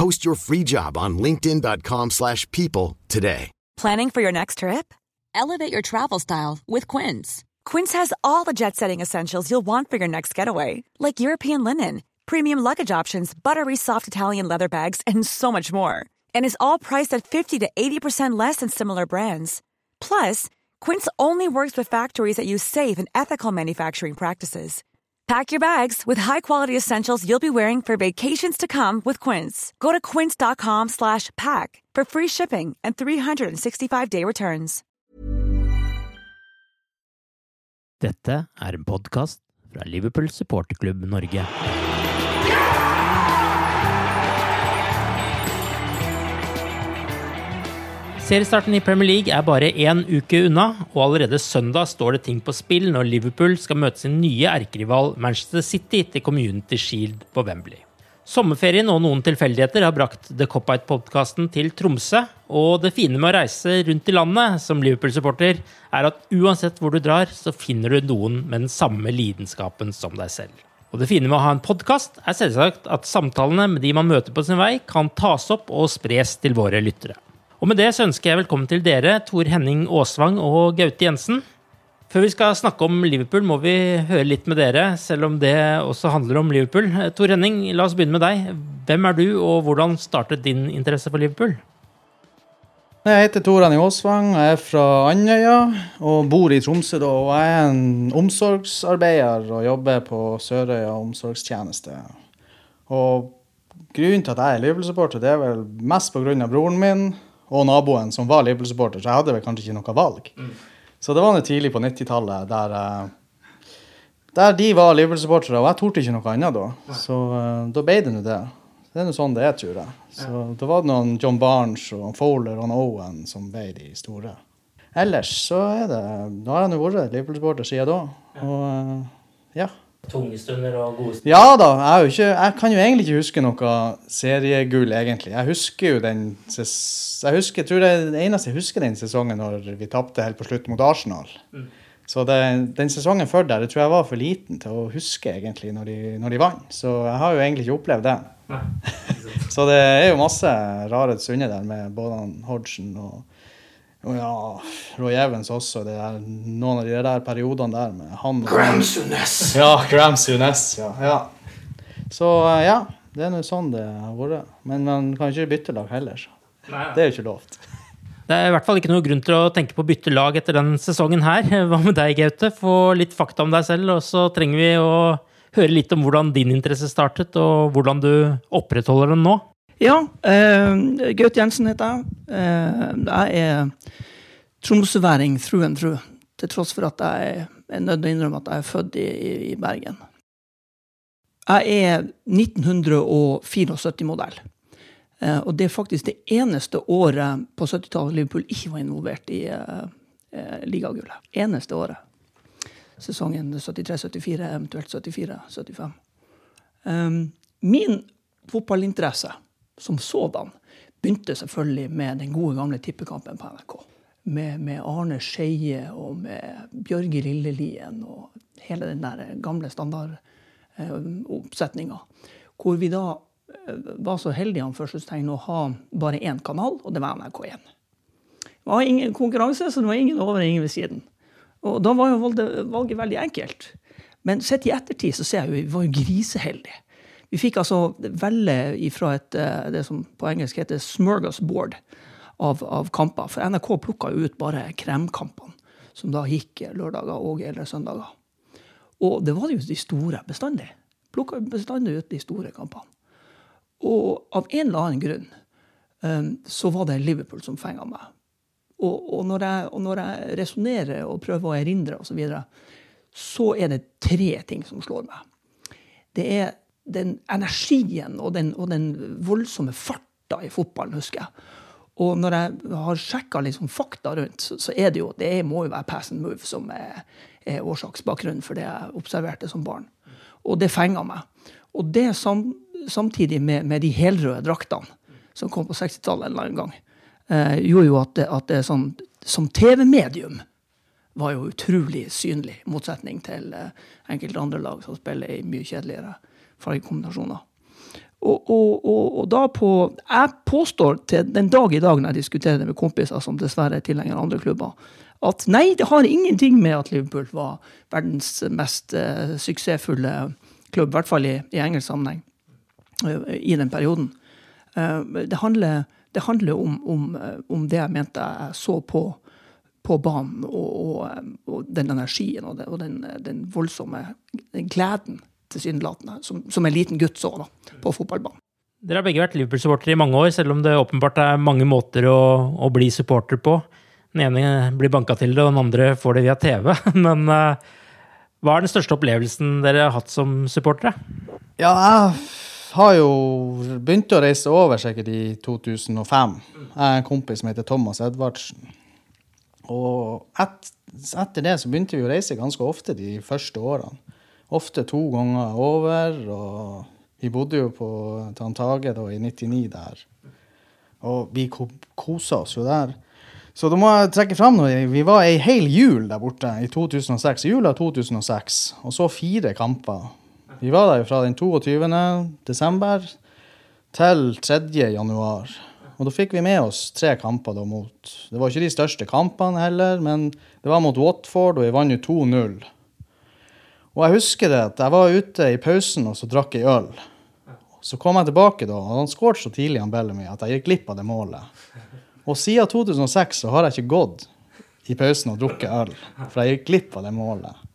Post your free job on linkedin.com/people slash people today. Planning for your next trip? Elevate your travel style with Quince. Quince has all the jet-setting essentials you'll want for your next getaway, like European linen, premium luggage options, buttery soft Italian leather bags, and so much more. And is all priced at 50 to 80% less than similar brands. Plus, Quince only works with factories that use safe and ethical manufacturing practices. Pack your bags with high-quality essentials you'll be wearing for vacations to come with Quince. Go to quince.com slash pack for free shipping and 365-day returns. Dette er en podkast fra Liverpool supporterklubb Norge. Seriestarten i Premier League er bare én uke unna, og allerede søndag står det ting på spill når Liverpool skal møte sin nye erkerival Manchester City til Community Shield på Wembley. Sommerferien og noen tilfeldigheter har brakt The Cop-Out-podkasten til Tromsø. Og det fine med å reise rundt i landet som Liverpool-supporter, er at uansett hvor du drar, så finner du noen med den samme lidenskapen som deg selv. Og det fine med å ha en podkast er selvsagt at samtalene med de man møter på sin vei, kan tas opp og spres til våre lyttere. Og med det så ønsker jeg velkommen til dere, Tor Henning Aasvang og Gaute Jensen. Før vi skal snakke om Liverpool, må vi høre litt med dere, selv om det også handler om Liverpool. Tor Henning, la oss begynne med deg. Hvem er du, og hvordan startet din interesse for Liverpool? Jeg heter Tor Henning Aasvang, jeg er fra Andøya og bor i Tromsø. da, og Jeg er en omsorgsarbeider og jobber på Sørøya omsorgstjeneste. Og Grunnen til at jeg er Liverpool-supporter, det er vel mest pga. broren min og naboen som var Liverpool-supporter, så jeg hadde vel kanskje ikke noe valg. Så det var nå tidlig på 90-tallet der, eh, der de var Liverpool-supportere, og jeg torde ikke noe annet da. Så eh, da ble det nå det. Det er nå sånn det er, tror jeg. Så var det noen John Barnes og Fowler og Owen som ble de store. Ellers så er det Nå har jeg nå vært Liverpool-supporter siden da. Og eh, ja. Tunge stunder og gode stunder. Ja da, jeg, ikke, jeg kan jo egentlig ikke huske noe seriegull, egentlig. Jeg husker jo den Jeg husker, jeg tror det det eneste jeg husker den sesongen når vi tapte helt på slutt mot Arsenal. Så det, den sesongen før der det tror jeg var for liten til å huske egentlig når de, når de vant. Så jeg har jo egentlig ikke opplevd det. Så det er jo masse rare stunder der med både Hodgson og, og ja, Roy Evans også. Det er noen av de der periodene der med han Graham Unes! Ja, Graham Unes. Ja. ja. Så eh, ja, det er nå sånn det har vært. Men man kan ikke bytte lag heller. Så. Det er jo ikke lovt. Det er i hvert fall ikke noe grunn til å tenke på å bytte lag etter denne sesongen her. Hva med deg, Gaute? Få litt fakta om deg selv, og så trenger vi å høre litt om hvordan din interesse startet, og hvordan du opprettholder den nå. Ja, uh, Gaute Jensen heter jeg. Uh, jeg er tromsøværing through and through, til tross for at jeg er nødt til å innrømme at jeg er født i, i, Bergen. Jeg er 1974-modell. Uh, og det er faktisk det eneste året på 70-tallet Liverpool ikke var involvert i uh, uh, ligagullet. Eneste året. Sesongen 73-74, eventuelt 74-75. Um, min fotballinteresse som sådan begynte selvfølgelig med den gode gamle tippekampen på NRK. Med, med Arne Skeie og med Bjørge Lillelien og hele den der gamle standardoppsetninga. Hvor vi da eh, var så heldige anførselstegn, å ha bare én kanal, og det var NRK1. Det var ingen konkurranse, så det var ingen over og ingen ved siden. Og da var jo valget, valget veldig enkelt. Men sett i ettertid så ser jeg jo vi var jo griseheldige. Vi fikk altså velge ifra et, eh, det som på engelsk heter smorgasbord. av, av kamper. For NRK plukka jo ut bare kremkampene, som da gikk lørdager og eller søndager. Og det var jo de store bestandig. Plukka bestandig ut de store kampene. Og av en eller annen grunn um, så var det Liverpool som fenga meg. Og, og, når jeg, og jeg resonnerer og prøver å erindre osv., så, videre, så er det tre ting som slår meg. Det er den energien og den, og den voldsomme farta i fotballen, husker jeg. Og når jeg har sjekka liksom fakta rundt, så, så, er det jo det må jo være pass and move som er, er årsaksbakgrunnen for det jeg observerte som barn. Og det fenga meg. Og det sam, samtidig med, med, de helrøde draktene som kom på 60-tallet en eller annen gang, eh, gjorde jo at det, at det sånn, som TV-medium var jo utrolig synlig, i motsetning til eh, enkelte andre lag som spiller i mye kjedeligere fargekombinasjoner. Og, og, og, og, da på Jeg påstår til den dag i dag når jeg diskuterer det med kompiser som dessverre er tilhengere av andre klubber, at nei, det har ingenting med at Liverpool var verdens mest uh, suksessfulle klubb, i hvert fall i, i engelsk sammenheng, uh, i den perioden. Uh, det handler, det handler om, om, om, det jeg mente jeg så på, på banen, og, den energien og, den, den, voldsomme gleden tilsynelatende, som, som en liten gutt så da, på fotballbanen. Dere har begge vært Liverpool-supportere i mange år, selv om det åpenbart er mange måter å, å bli supporter på. Den ene blir banka til det, og den andre får det via TV. Men uh, hva er den største opplevelsen dere har hatt som supportere? Ja, jeg har jo begynt å reise over sikkert i 2005. Jeg har en kompis som heter Thomas Edvardsen. Og et, etter det så begynte vi å reise ganske ofte de første årene ofte to ganger over. Og vi bodde jo på Tantage da, i 99 der. Og vi kosa oss jo der. Så da må jeg trekke fram noe. Vi var ei hel jul der borte i 2006. Jula 2006. Og så fire kamper. Vi var der fra den 22. desember til 3. januar. Og da fikk vi med oss tre kamper da mot Det var ikke de største kampene heller, men det var mot Watford, og vi vant jo 2-0. Og jeg husker det at jeg var ute i pausen og så drakk jeg øl. Så kom jeg tilbake da, og han skåret så tidlig han Bellamy at jeg gikk glipp av det målet. Og siden 2006 så har jeg ikke gått i pausen og drukket øl, for jeg gikk glipp av det målet.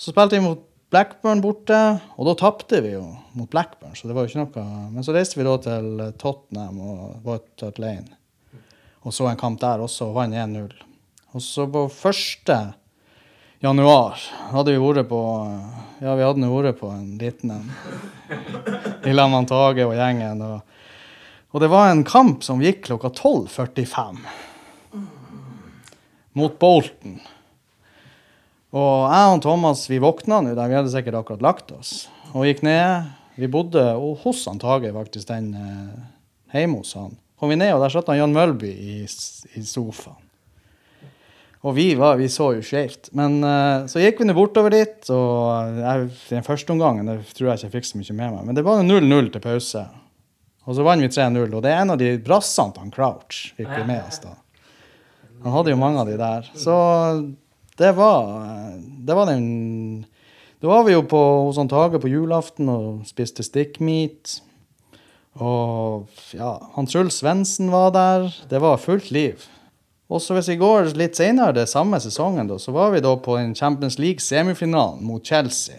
Så spilte vi mot Blackburn borte, og da tapte vi jo mot Blackburn. så det var jo ikke noe... Men så reiste vi da til Tottenham og White Lane og så en kamp der også, og vant 1-0. Og så på første januar hadde vi vært på Ja, vi hadde vært på en liten en. I lag med Tage og gjengen. Og, og, det var en kamp som gikk klokka 12.45 mot Bolton. Og jeg og Thomas vi våkna nå, vi hadde sikkert akkurat lagt oss, og gikk ned. Vi bodde hos han Tage, faktisk, den eh, hjemme hos han. Kom vi ned, og der satt han Jan Mølby i, i sofaen. Og vi, var, vi så jo skjevt. Men uh, så gikk vi nå bortover dit, og jeg, den første omgangen det tror jeg ikke jeg fikk så mye med meg. Men det var 0-0 til pause. Og så vant vi 3-0. Og det er en av de brassene han Crouch fikk vi med oss da. Han hadde jo mange av de der. Så det var, det var den Da var vi jo på, hos han Tage på julaften og spiste stikkmeat. Og ja, han Truls Svendsen var der. Det var fullt liv. Så hvis vi går litt senere, det samme sesongen, da, så var vi da på en Champions League-semifinalen mot Chelsea.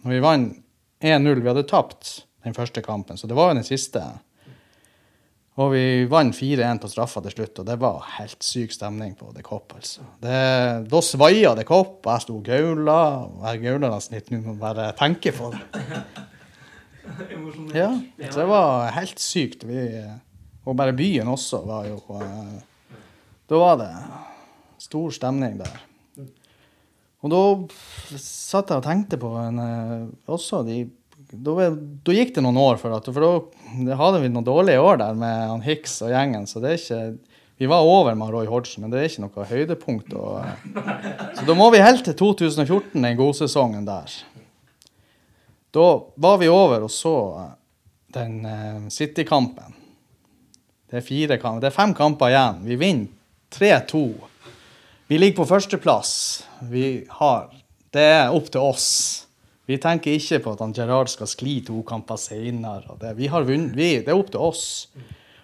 Og vi vant 1-0. Vi hadde tapt den første kampen, så det var jo den siste. Og vi vant 4-1 på straffa til slutt, og det var helt syk stemning på The Cop. altså. Det, da svaia The Cop, og jeg sto og gaula. Jeg gaula nesten litt nå, bare tenke på det. Ja, det var helt sykt. Vi, og bare byen også var jo uh, da var det stor stemning der. Og da satt jeg og tenkte på en, eh, også de da, da, gikk det noen år, for, at, for da hadde vi noen dårlige år der med han Hicks og gjengen. så det er ikke, Vi var over med Roy Hodgson, men det er ikke noe høydepunkt. Og, så da må vi helt til 2014, den godsesongen der. Da var vi over og så den uh, City-kampen. Det, det er fem kamper igjen. Vi vinner 3-2. Vi ligger på førsteplass. Vi har Det er opp til oss. Vi tenker ikke på at han Gerard skal skli to kamper senere. Det, vi har vunnet, det er opp til oss.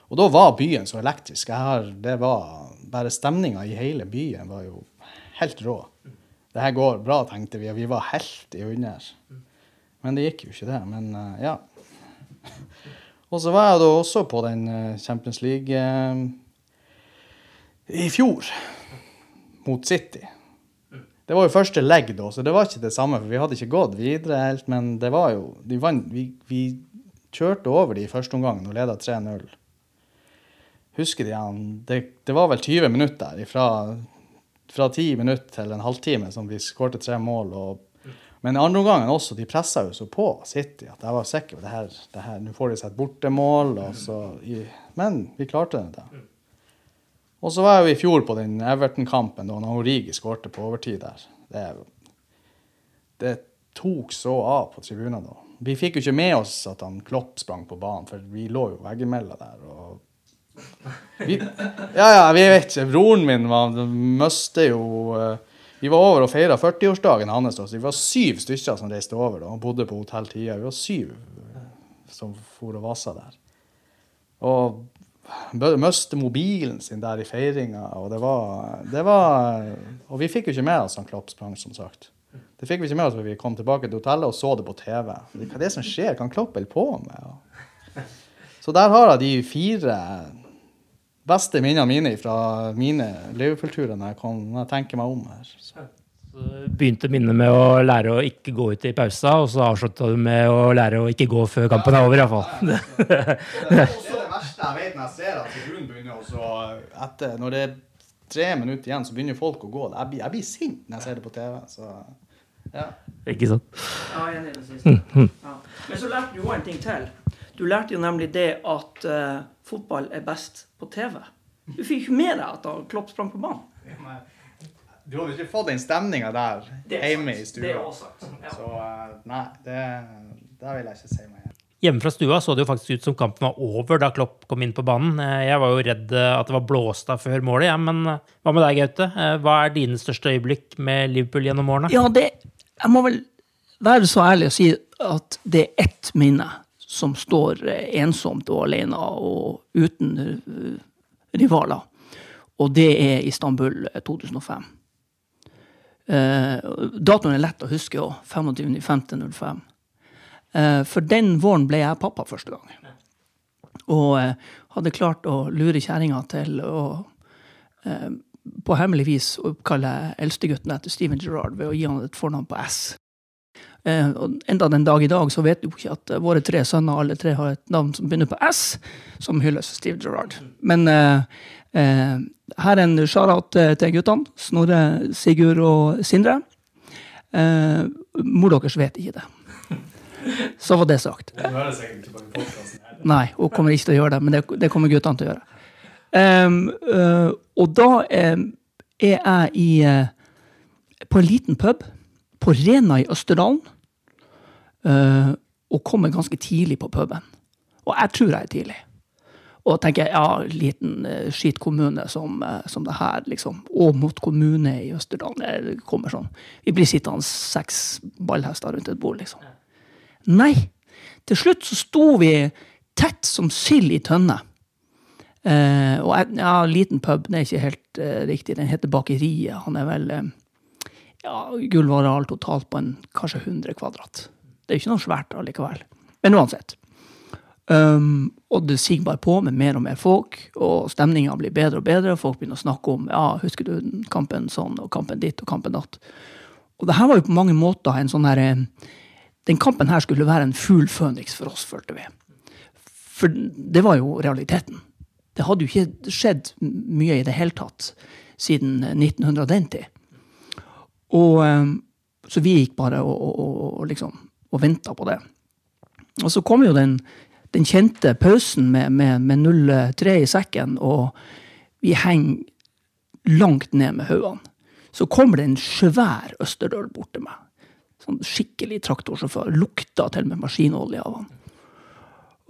Og da var byen så elektrisk. Har, det var Bare stemninga i hele byen var jo helt rå. Det her går bra, tenkte vi, vi var helt i under. Men det gikk jo ikke, det. Men uh, ja. og så var jeg da også på den uh, Champions League uh, i fjor, mot City. Det var jo første legg da, så det var ikke det samme, for vi hadde ikke gått videre helt. Men det var jo de vant, vi, vi kjørte over de i første omgang og leda 3-0 husker de han, det, det, var vel 20 minutter fra, fra 10 minutter til en halvtime som vi skårte tre mål. Og, men andre omgangen også, de pressa jo så på City at jeg var sikker på det her, det her Nå får de seg et bortemål. Så, men vi klarte det. da. Og så var jeg jo i fjor på den Everton-kampen da Origi skårte på overtid der. Det, det tok så av på tribunen da. Vi fikk jo ikke med oss at han Klopp sprang på banen, for vi lå jo veggimellom der. og vi, ja, ja, vi vet ikke. Broren min var, møste jo uh, Vi var over og feira 40-årsdagen hans. Vi var syv stykker som reiste over da, og bodde på Hotell Tia. Vi var syv som for og vasa der. Og miste mobilen sin der i feiringa. Og det var, det var Og vi fikk jo ikke med oss han Klopp sprang, som sagt. Det fikk vi ikke med oss før vi kom tilbake til hotellet og så det på TV. Hva er det som skjer? Kan Klopp holde på med? Så der har jeg de fire beste minnene mine fra mine Liverpool-turer når, når, jeg tenker meg om her. Så. Så begynte minnet med å lære å ikke gå ut i pausa, og så avslutta du med å lære å ikke gå før kampen er over, iallfall. er verste jeg vet når jeg ser at tribunen begynner også etter, Når det er tre minutter igjen, så begynner folk å gå. Jeg blir, jeg blir sint når jeg ser det på TV. Så, ja. Ikke sant? Ja, jeg er enig i det siste. Ja. Men så lærte du jo en ting til. Du lærte jo nemlig det at uh, fotball er best på TV. Du fikk ikke med deg at Klopp sprang på banen. Du hadde ikke fått den stemninga der hjemme i stua. Det er også sagt. Ja. Så uh, nei, det, det, vil jeg ikke si meg igjen. Hjemme fra stua så det jo faktisk ut som kampen var over da Klopp kom inn på banen. Eh, jeg var jo redd at det var blåst av før målet, ja, men hva med deg, Gaute? Hva er dine største øyeblikk med Liverpool gjennom årene? Ja, det, Jeg må vel være så ærlig å si at det er ett minne som står eh, ensomt og alene og uten eh, rivaler. Og det er Istanbul 2005. Eh, datoen er lett å huske òg. 25.05.05. Eh, for den våren ble jeg pappa første gang. Og eh, hadde klart å lure kjerringa til å eh, på hemmelig vis oppkalle eldstegutten etter Steven Gerrard ved å gi han et fornavn på S. Og enda den dag i dag så vet du ikke at våre tre sønner alle tre har et navn som begynner på S, som hylles Steve Gerrard. Men eh, her er en shout-out til guttene. Snorre, Sigurd og Sindre. Eh, mor deres vet ikke det. Så var det sagt. Nei, hun kommer ikke til å gjøre det, men det, det kommer guttene til å gjøre. Um, uh, og da um, er jeg i, uh, på en liten pub på Rena i Østerdalen. Uh, og kommer ganske tidlig på puben. Og jeg tror jeg er tidlig. Og tenker ja, liten uh, skitkommune som, uh, som det her, liksom. Og mot kommune i Østerdalen. Det kommer sånn. Vi blir sittende seks ballhester rundt et bord, liksom. Nei! Til slutt så sto vi tett som sild i tønne. Uh, og en ja, liten pub, det er ikke helt uh, riktig. Den heter Bakeriet. Han er vel uh, ja, gulvareal totalt på en kanskje 100 kvadrat. Det er jo ikke noe svært allikevel. Men uansett. Um, og det siger bare på med mer og mer folk, og stemninga blir bedre og bedre. og Folk begynner å snakke om ja, husker du kampen sånn, og kampen ditt og kampen datt. Og det her var jo på mange måter en sånn her eh, Den kampen her skulle være en fugl føniks for oss, følte vi. For det var jo realiteten. Det hadde jo ikke skjedd mye i det hele tatt siden 1900 og den tid. Og, um, så vi gikk bare og, og, og liksom venta på det. Og så kom jo den, den kjente pausen med, med, med 0-3 i sekken, og vi henger langt ned med haugene. Så kommer det en svær østerdøl bort til meg. Sånn skikkelig traktorsjåfør. Lukta til med maskinolje av han.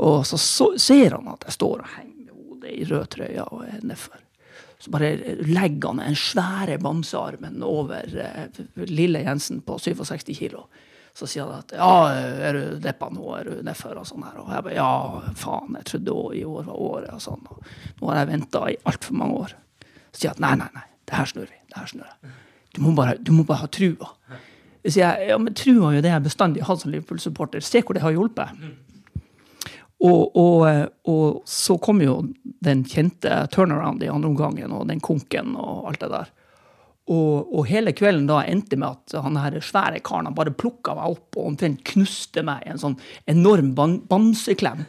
Og så, så, ser han at jeg står og henger med hodet i rød trøye og er nedfor. Så bare legger han den svære bamsearmen over eh, lille Jensen på 67 kilo Så sier han at ja, er du deppa nå, er du nedfor og sånn her. Og jeg bare ja, faen, jeg trodde også i år var året og sånn. Og nå har jeg venta i altfor mange år. Så sier han at nei, nei, nei, det her snur vi. Det her snur jeg. Du må bare, du må bare ha trua. Så sier jeg ja, men trua han jo det jeg bestandig har som Liverpool-supporter. Se hvor det har hjulpet. Og, og, og, så kom jo den kjente turnaround i andre omgangen, og den konken og alt det der. Og, og hele kvelden da endte med at han her svære karen bare plukka meg opp og omtrent knuste meg i en sånn enorm ban bamseklem.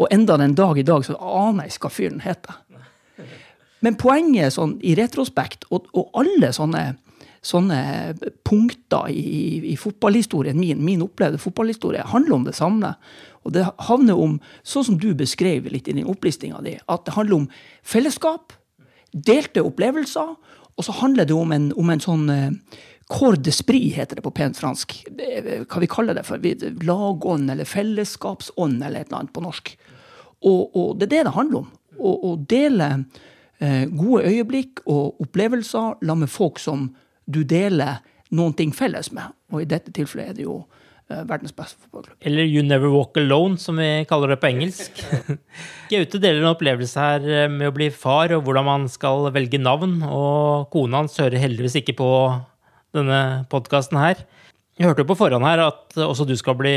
Og enda den dag i dag så aner jeg ikke hva fyren heter. Men poenget sånn i retrospekt, og, og alle sånne, sånne punkter i, i, fotballhistorien min, min opplevde fotballhistorie, handler om det samme. Og det havner om, sånn som du beskrev litt i din opplistinga di, at det handler om fellesskap, delte opplevelser, og så handler det om en, om en sånn Corps de d'esprit, heter det på pent fransk. Hva vi kaller det for? Lagånd eller fellesskapsånd eller et eller annet på norsk. Og, og det er det det handler om. Å dele eh, gode øyeblikk og opplevelser la med folk som du deler noen ting felles med. Og i dette tilfellet er det jo eh, verdens beste fotballklubb. Eller You Never Walk Alone, som vi kaller det på engelsk. Gaute deler en opplevelse her eh, med å bli far, og hvordan man skal velge navn. Og kona hans hører heldigvis ikke på denne podkasten her. Jeg hørte jo på forhånd her at også du skal bli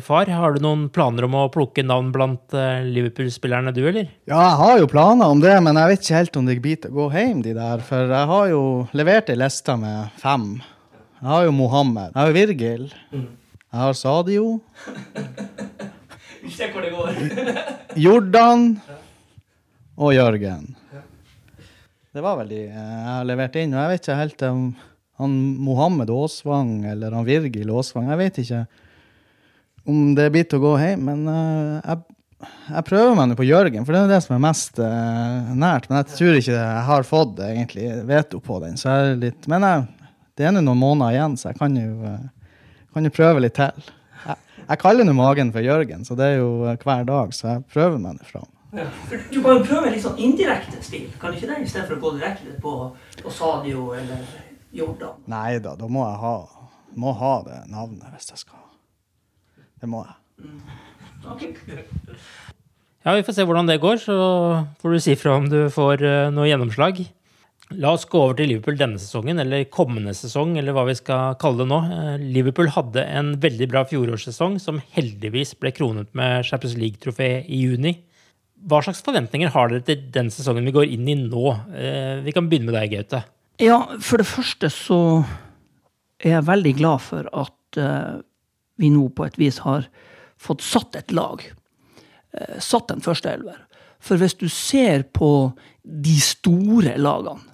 far. Har du noen planer om å plukke navn blant eh, Liverpool-spillerne, du, eller? Ja, jeg har jo planer om det, men jeg vet ikke helt om det blir til å gå hjem, de der. For jeg har jo levert ei liste med fem. Jeg har jo Mohammed. Jeg har Virgil. Jeg har Sadio. Se hvor det går. Jordan og Jørgen. Det var vel de jeg har levert inn. Og jeg vet ikke helt om han Mohammed Aasvang eller han Virgil Aasvang Jeg vet ikke om det blir til å gå hjem, men uh, jeg, jeg prøver meg nå på Jørgen, for det er det som er mest uh, nært. Men jeg tror ikke jeg har fått egentlig veto på den. Så jeg er litt, men jeg, det er nå noen måneder igjen, så jeg kan jo, eh, kan jo prøve litt til. Jeg, jeg kaller nå magen for Jørgen, så det er jo hver dag, så jeg prøver meg nå fram. Ja. Du kan jo prøve en litt sånn indirekte stil, kan du ikke det? I stedet for å gå direkte på, på Sadio eller Jordan. Nei da, da må jeg ha, må ha det navnet hvis jeg skal. Det må jeg. Ok. Ja, vi får se hvordan det går, så får du si fra om du får eh, noe gjennomslag. La oss gå over til Liverpool denne sesongen, eller kommende sesong, eller hva vi skal kalle det nå. Eh, Liverpool hadde en veldig bra fjorårssesong, som heldigvis ble kronet med Champions League-trofé i juni. Hva slags forventninger har dere til den sesongen vi går inn i nå? Eh, Vi kan begynne med deg, Gaute. Ja, for det første så er jeg veldig glad for at uh, vi nå på et vis har fått satt et lag. Uh, satt en førsteelver. For hvis du ser på de store lagene,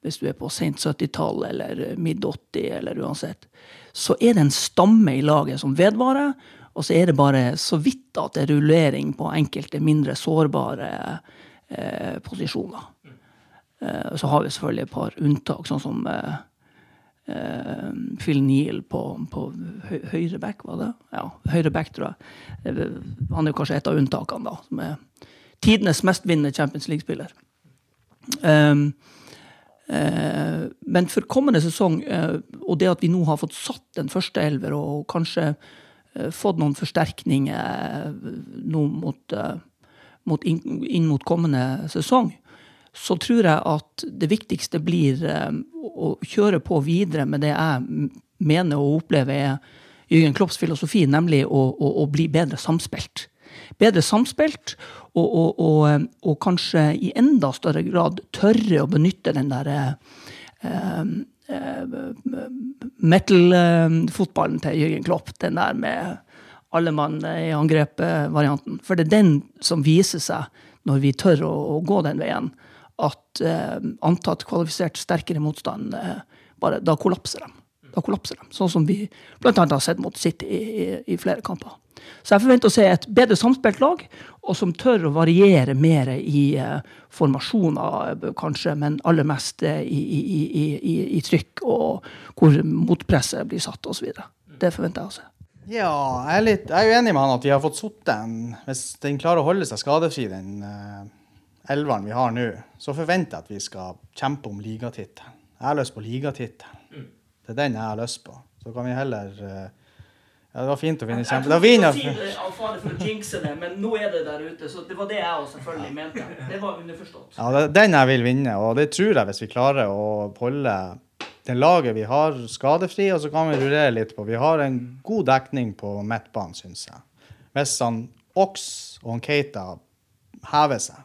hvis du er på sent 70-tall eller midt 80 eller uansett, så er det en stamme i laget som vedvarer, og så er det bare så vidt at det er rullering på enkelte mindre sårbare eh, posisjoner. Eh, så har vi selvfølgelig et par unntak, sånn som eh, eh, Phil Neal på, på høyre back, var det? Ja, høyre back, tror jeg. Han er kanskje et av unntakene, da. Som er tidenes mestvinnende Champions League-spiller. Um, uh, men for kommende sesong, uh, og det at vi nå har fått satt en førsteelver og kanskje uh, fått noen forsterkninger nå mot, mot inn, inn mot kommende sesong, så tror jeg at det viktigste blir eh, å kjøre på videre med det jeg mener og opplever er Jürgen Klopps filosofi, nemlig å, å, å bli bedre samspilt. Bedre samspilt, og, og, og, eh, kanskje i enda større grad tørre å benytte den der eh, eh, metal-fotballen til Jürgen Klopp. Den der med alle mann i angrep-varianten. For det er den som viser seg, når vi tør å, å gå den veien, at eh, antatt kvalifisert sterkere motstand, eh, bare, da kollapser de. Da kollapser de. Sånn som vi annet har sett mot City i, i, i flere kamper. Så jeg forventer å se et bedre samspilt lag, og som tør å variere mer i eh, formasjoner, eh, kanskje, men aller mest eh, i, i, trykk, og hvor motpresset blir satt, osv. Det forventer jeg å se. Ja, jeg er, litt, jeg er jo enig med han at vi har fått sittet en Hvis den klarer å holde seg skadefri, den uh, elveren vi har nå, så forventer jeg at vi skal kjempe om ligatittelen. Jeg har lyst på ligatittelen. Det er den jeg har lyst på. Så kan vi heller uh, Ja, det var fint å vinne kjempe... Da vinner jeg av fare for å jinxe det, men nå er det der ute. Så det var det jeg også selvfølgelig mente. Det var underforstått. Ja, det- den jeg vil vinne, og det tror jeg hvis vi klarer å holde det laget vi har, skadefri, og så kan vi rurere litt på. Vi har en god dekning på midtbanen, syns jeg. Hvis han Ox og Keita hever seg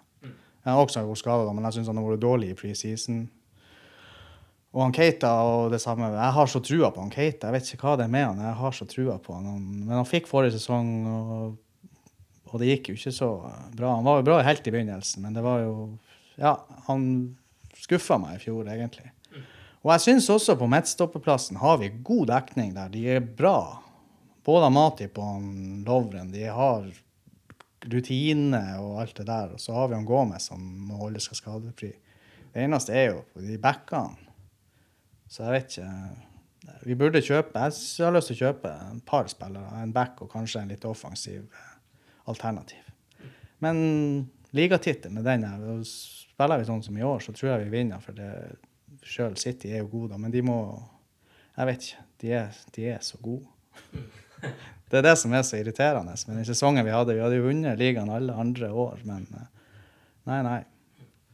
ja, har også vært skada, men jeg syns han har vært dårlig i preseason. Og han Keita og det samme. Jeg har så trua på han Keita. Jeg vet ikke hva det er med han. Jeg har så trua på. Han- Men han fikk forrige sesong, og, og det gikk jo ikke så bra. Han var jo bra helt i begynnelsen, men det var jo Ja, han skuffa meg i fjor, egentlig. Og jeg syns også på midtstopperplassen har vi god dekning der. De er bra. Både Matip og Lovren. De har rutine og alt det der. Og så har vi han Gomez som må holde seg skadefri. Det eneste er jo på de backene. Så jeg vet ikke Vi burde kjøpe Jeg har lyst til å kjøpe et par spillere. En back og kanskje en litt offensiv eh, alternativ. Men ligatittel med den her, Spiller vi sånn som i år, så tror jeg vi vinner. For det sjøl City er jo gode, da, men de må Jeg vet ikke. De er, de er så gode. Det er det som er så irriterende. Men i sesongen vi hadde, vi hadde jo vunnet ligaen alle andre år, men eh, nei, nei.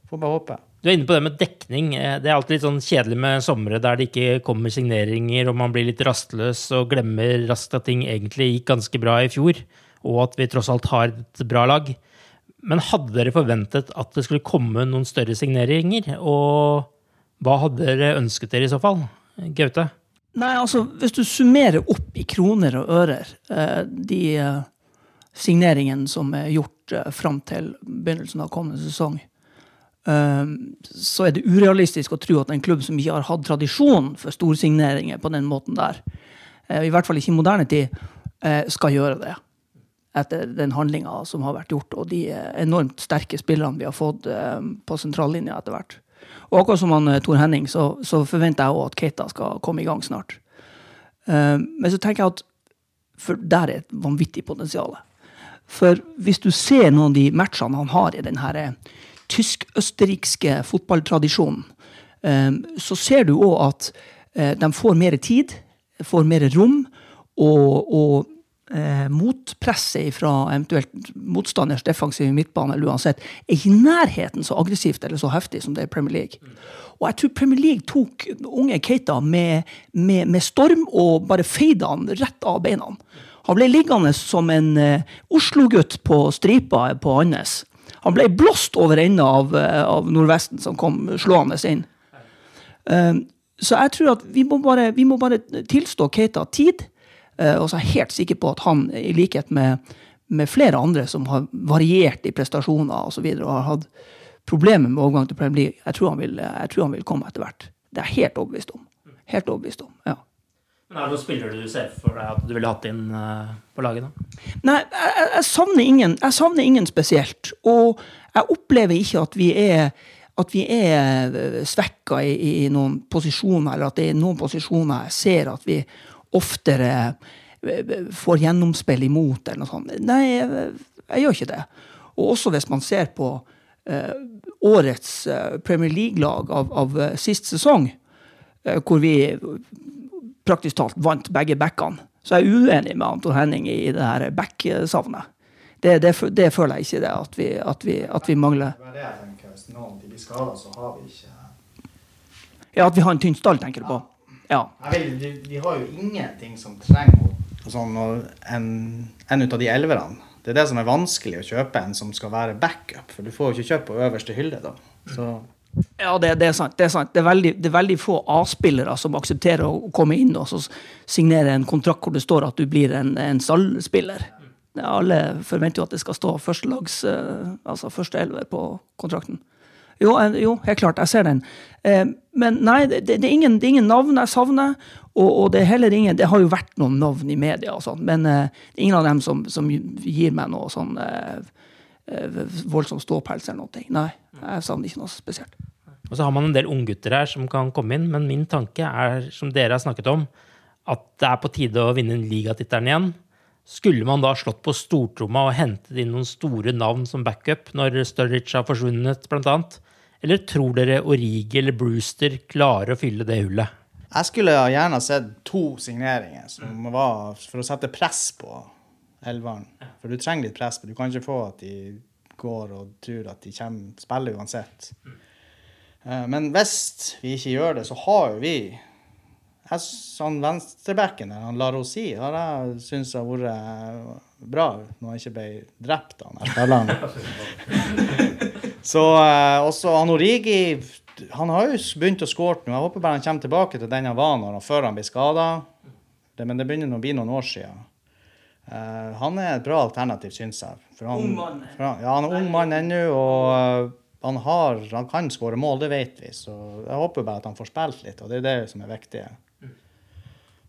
Får bare håpe. Du er inne på det med dekning. Eh, Det er alltid litt sånn kjedelig med somre der det ikke kommer signeringer, og man blir litt rastløs og glemmer raskt at ting egentlig gikk ganske bra i fjor, og at vi tross alt har et bra lag. Men hadde dere forventet at det skulle komme noen større signeringer? Og hva hadde dere ønsket dere i så fall? Gaute? Nei, altså, hvis du summerer opp i kroner og ører eh, de eh, signeringene som er gjort eh, fram til begynnelsen av kommende sesong, så er det urealistisk å tro at en klubb som ikke har hatt tradisjon for storsigneringer på den måten der, i hvert fall ikke i moderne tid, skal gjøre det. Etter den handlinga som har vært gjort, og de enormt sterke spillerne vi har fått på sentrallinja etter hvert. Og akkurat som han, eh, Tor Henning, så, så forventer jeg òg at Keita skal komme i gang snart. Uh, men så tenker jeg at For der er et vanvittig potensial. For hvis du ser noen av de matchene han har i den eh, tysk-østerrikske fotballtradisjonen, så ser du òg at de får mer tid, får mer rom, og, og eh, motpresset fra eventuelt motstanders defensive midtbane eller uansett, er ikke i nærheten så aggressivt eller så heftig som det er Premier League. Og jeg tror Premier League tok unge Keita med, med, med storm og bare feide han rett av beina. Han ble liggende som en eh, Oslo-gutt på stripa på Andes. Han ble blåst over ende av, eh, av Nordvesten, som kom slående inn. Um, så jeg tror at vi må bare, vi må bare tilstå Keita tid. Uh, og så er jeg helt sikker på at han, i likhet med, med flere andre som har variert i prestasjoner og så videre, og har hatt problemer med overgang til Premier League, jeg tror han vil, tror han vil komme etter hvert. Det er jeg helt overbevist om. Helt overbevist om, ja. Men er det noen spillere du ser for deg at du ville hatt inn eh, på laget? da? Nei, jeg, jeg, savner ingen, jeg savner ingen spesielt. Og jeg opplever ikke at vi er, at vi er svekka i, i noen posisjoner, eller at det er noen posisjoner jeg ser at vi oftere eh, får gjennomspill imot, eller noe sånt. Nei, jeg, jeg gjør ikke det. Og også hvis man ser på eh, årets eh, Premier League-lag av, av eh, sist sesong, eh, hvor vi praktisk talt vant begge backene, så er jeg uenig med Anton Henning i det her back-savnet. Det, det, det, føler jeg ikke det, at vi, at vi, at vi mangler. Det er det jeg tenker. Hvis noen blir skada, så har vi ikke Ja, at vi har en tynn stall, tenker du på? Ja. Vil, de, vi har jo ingenting som trenger sånn, en, en ut av de elverne. Det er det som er vanskelig å kjøpe en som skal være backup, for du får jo ikke kjøpt på øverste hylle da. Så Ja, det, det, er sant. Det er sant. Det er veldig, det er veldig få A-spillere som aksepterer å komme inn og så signere en kontrakt hvor det står at du blir en, en stallspiller. Alle forventer jo at det skal stå førstelags, uh, altså første elver på kontrakten. Jo, jo, helt klart, jeg ser den. Eh, men nei, det, det, er ingen, det, er ingen, navn jeg savner. Og, og, det er heller ingen Det har jo vært noen navn i media, og sånt, men eh, det er ingen av dem som, som gir meg noe sånn eh, voldsom ståpels eller noe. Nei, jeg savner ikke noe spesielt. Og så har man en del unggutter her som kan komme inn, men min tanke er, som dere har snakket om, at det er på tide å vinne ligatittelen igjen. Skulle man da slått på stortromma og hentet inn noen store navn som backup når Sturridge har forsvunnet, blant annet? Eller tror dere Origi eller Brewster klarer å fylle det hullet? Jeg skulle gjerne sett to signeringer som var for å sette press på elveren. For du trenger litt press. Du kan ikke få at de går og tror at de kommer, spiller uansett. Eh, men hvis vi ikke gjør det, så har jo vi jeg, sånn Venstrebacken der, han Larosi, har jeg syntes har vært bra når han ikke ble drept av den spilleren. så eh, også han Origi han har jo begynt å skåre nå. Jeg håper bare han kommer tilbake til den han var når han, før han ble skada. Men det begynner å bli noen år siden. Uh, han er et bra alternativ, syns jeg. Han, ung mann. ja, han er ung mann ennå, og uh, han, har, han kan skåre mål, det vet vi. Så jeg håper bare at han får spilt litt, og det er det som er viktig.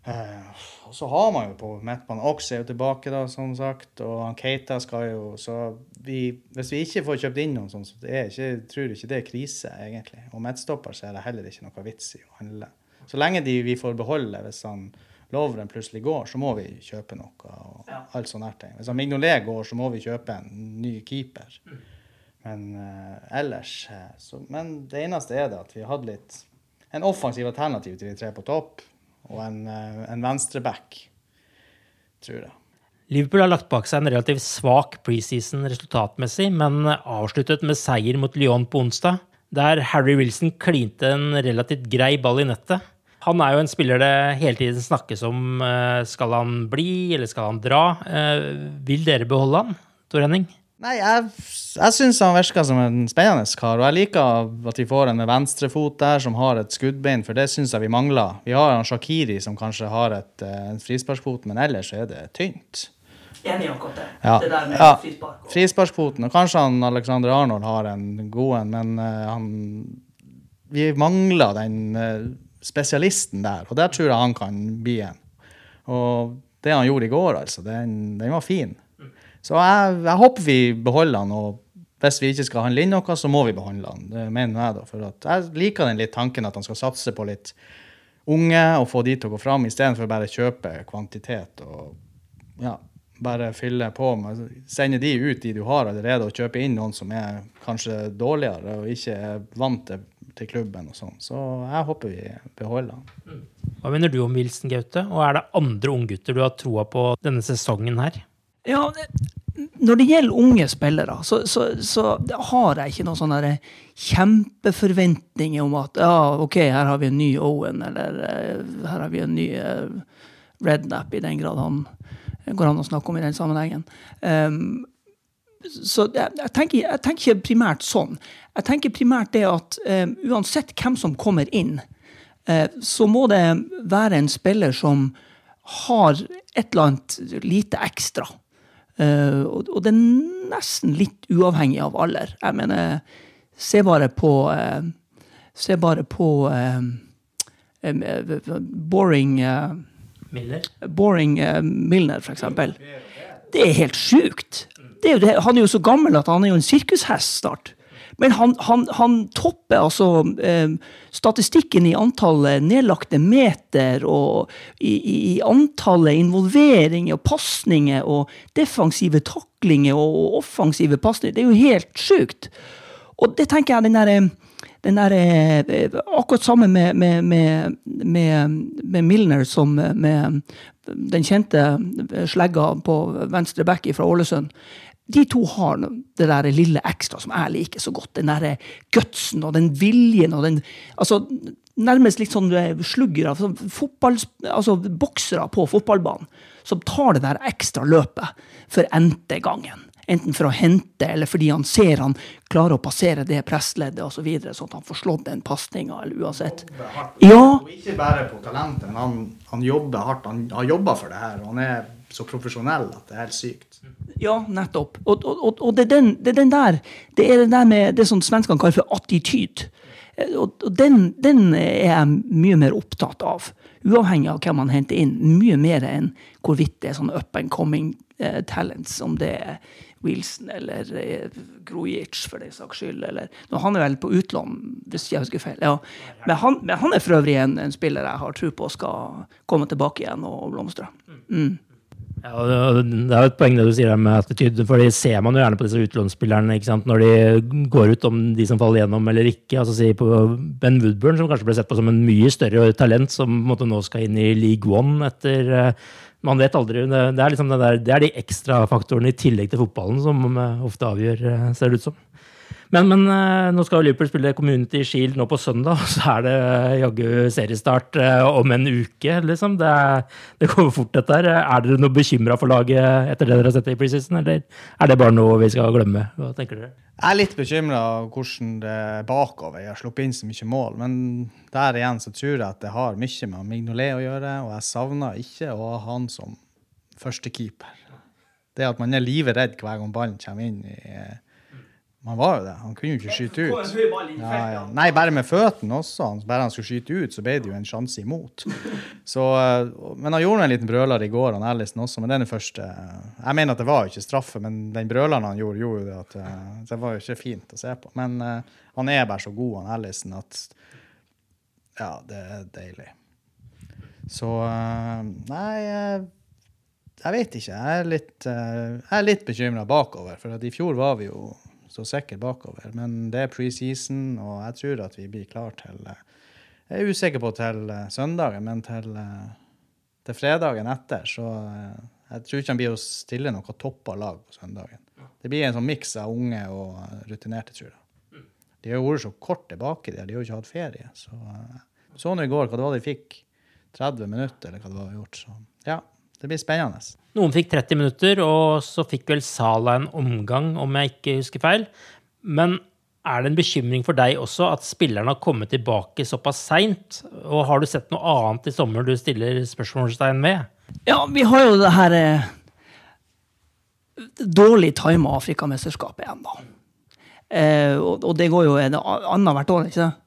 Uh, og så har man jo på midtbanen Ox er jo tilbake, da, som sagt. Og han Keita skal jo Så vi, hvis vi ikke får kjøpt inn noen sånn, så det er ikke, tror jeg ikke det er krise, egentlig. Og midtstopper så er det heller ikke noe vits i å handle. Så lenge de, vi får beholde, hvis han Lovren plutselig går, så må vi kjøpe noe. og ja. alt sånne ting. Hvis han Mignolet går, så må vi kjøpe en ny keeper. Men uh, ellers så, Men det eneste er det at vi hadde litt en offensiv alternativ til de tre på topp og en, eh, en venstreback, tror jeg. Liverpool har lagt bak seg en relativt svak preseason resultatmessig, men avsluttet med seier mot Lyon på onsdag, der Harry Wilson klinte en relativt grei ball i nettet. Han er jo en spiller det hele tiden snakkes om. Eh, skal han bli, eller skal han dra? Eh, vil dere beholde han, Tor Henning? Nei, jeg, jeg syns han virker som en spennende kar. Og jeg liker at vi får en med venstrefot der som har et skuddbein, for det syns jeg vi mangler. Vi har han Shakiri som kanskje har et, eh, en frisparkfot, men ellers er det tynt. Enig akkurat det. Ja. Det der med ja. frispark. Og... Frisparksfoten. Og kanskje han Alexander Arnold har en god en, men uh, han Vi mangler den uh, spesialisten der, og der tror jeg han kan bli en. Og det han gjorde i går, altså, den, den var fin. Så jeg, jeg, håper vi beholder han. og hvis vi ikke skal handle inn noe, så må vi behandle han. Det mener jeg da. For jeg liker den litt tanken at han skal satse på litt unge og få de til å gå fram, istedenfor bare kjøpe kvantitet og ja, bare fylle på med Sende de ut, de du har allerede, og kjøpe inn noen som er kanskje dårligere og ikke er vant til, til klubben og sånn. Så jeg håper vi beholder han. Hva mener du om Wilson, Gaute? Og er det andre unggutter du har troa på denne sesongen her? Ja, når det gjelder unge spillere, så, så, så har jeg ikke noen sånne kjempeforventninger om at ja, OK, her har vi en ny Owen, eller uh, her har vi en ny uh, Rednap, i den grad han går an å snakke om i den sammenhengen. Um, så jeg, jeg, tenker, jeg, tenker, ikke primært sånn. Jeg tenker primært det at um, uansett hvem som kommer inn, uh, så må det være en spiller som har et eller annet lite ekstra. Uh, og, og, det er nesten litt uavhengig av alder. Jeg mener, se bare på uh, Se bare på uh, Boring Milner? Boring Milner, for eksempel. Det er helt sjukt. Er det, han er jo så gammel at han er jo en sirkushest snart. Men han, han, han topper altså eh, statistikken i antallet nedlagte meter og i, i, i antallet involveringer og pasninger og defensive taklinger og offensive pasninger. Det er jo helt sjukt. Og det tenker jeg den derre den der, eh, akkurat samme med, med, med, med, Milner som med den kjente slegga på venstre back fra Ålesund de to har det der lille ekstra som jeg liker så godt. Den der gutsen og den viljen og den altså Nærmest litt sånn eh, sluggere, sånn fotball, altså boksere på fotballbanen, som tar det der ekstra løpet for n-te gangen. Enten for å hente, eller fordi han ser han klarer å passere det pressleddet osv., så videre, sånn at han får slått den pasninga, eller uansett. Ja. Og ikke bare på talentet, men han, han jobber hardt. Han har jobba for det her. og han er så profesjonell at det er helt sykt. Ja, nettopp. Og, og, og det, er den, det, er den, der Det er det der med det som svenskene kaller for attityd. Og, og den, den, er jeg mye mer opptatt av. Uavhengig av hvem man henter inn. Mye mer enn hvorvidt det er sånn up and coming uh, talents, om det er Wilson eller uh, Grujic for den saks skyld. Eller, nå, han er vel på utlån, hvis jeg husker feil. Ja. Men, han, men, han, er for øvrig en, en, spiller jeg har tro på skal komme tilbake igjen og blomstre. Mm. Ja, det er jo et poeng det du sier med attityd, for det ser man jo gjerne på disse utlånsspillerne når de går ut, om de som faller gjennom eller ikke. altså si på Ben Woodburn, som kanskje ble sett på som en mye større talent, som måte, nå skal inn i League One etter eh, Man vet aldri. Det er, liksom der, det er de ekstrafaktorene i tillegg til fotballen som eh, ofte avgjør, eh, ser det ut som. Men, men eh, nå skal Liverpool spille Community Shield nå på søndag, og så er det jaggu seriestart eh, om en uke, liksom. Det, det går fort, dette her. Er dere noe bekymra for laget etter det dere har sett i preseason, eller er det bare noe vi skal glemme? Hva tenker dere? Jeg er litt bekymra hvordan det er bakover. Jeg har sluppet inn så mye mål. Men der igjen så tror jeg at det har mye med Mignolet å gjøre, og jeg savner ikke å ha han som førstekeeper. Det at man er livredd hver gang ballen kommer inn i man var jo det. Han kunne jo ikke skyte ut. Ja, ja. Nei, bare med føttene også. Bare han skulle skyte ut, så ble det jo en sjanse imot. Så, eh, men han gjorde en liten brøler i går, han Ellison også, men det er den første Jeg mener at det var ikke straffe, men den brøleren han gjorde, gjorde det at eh, det var jo ikke fint å se på. Men uh, han er bare så god, han Ellison, at ja, det er deilig. Så uh, Nei, jeg vet ikke. Jeg er litt, uh, jeg litt bekymra bakover, for i fjor var vi jo så sikker bakover. Men det er preseason, og jeg tror at vi blir klar til eh, Jeg er usikker på til eh, søndagen, men til, eh, til fredagen etter, så jeg tror ikke han blir å stille noe toppa lag på søndagen. Det blir en sånn miks av unge og rutinerte, tror jeg. De har vært så kort tilbake de har jo ikke hatt ferie. Så så nå i går hva det var de fikk. 30 minutter, eller hva det var gjort. Så ja, det blir spennende. Noen fikk 30 minutter, og så fikk vel Sala en omgang, om jeg ikke husker feil. Men er det en bekymring for deg også at spillerne har kommet tilbake såpass seint? Og har du sett noe annet i sommer du stiller spørsmålstegn med? Ja, vi har jo det her eh, dårlig tima Afrikamesterskapet igjen, da. Eh, og, og, det går jo annethvert år, ikke sant?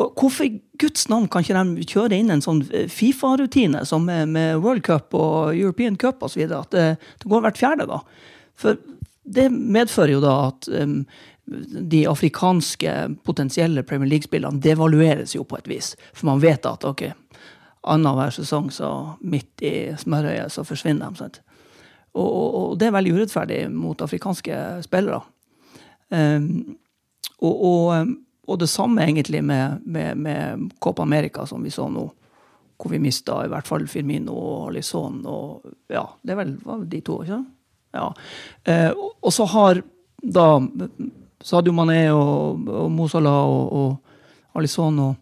Og hvorfor i Guds navn kan ikke de kjøre inn en sånn eh, Fifa-rutine som med, med, World Cup og European Cup osv. At det, det, går hvert fjerde, da. For det medfører jo da at um, de afrikanske potensielle Premier League-spillene devalueres jo på et vis. For man vet at ok, annenhver sesong så midt i smørøyet så forsvinner de. sant? Og, og, og, det er veldig urettferdig mot afrikanske spillere. Um, og, og og det samme egentlig med, med, med Copa America, som vi så nå. Hvor vi mista i hvert fall Firmino og Alison. Og, ja, det var vel de to, ikke sant? Ja. Eh, og så har da Sadio Mané og, og Mosala og, og Alison og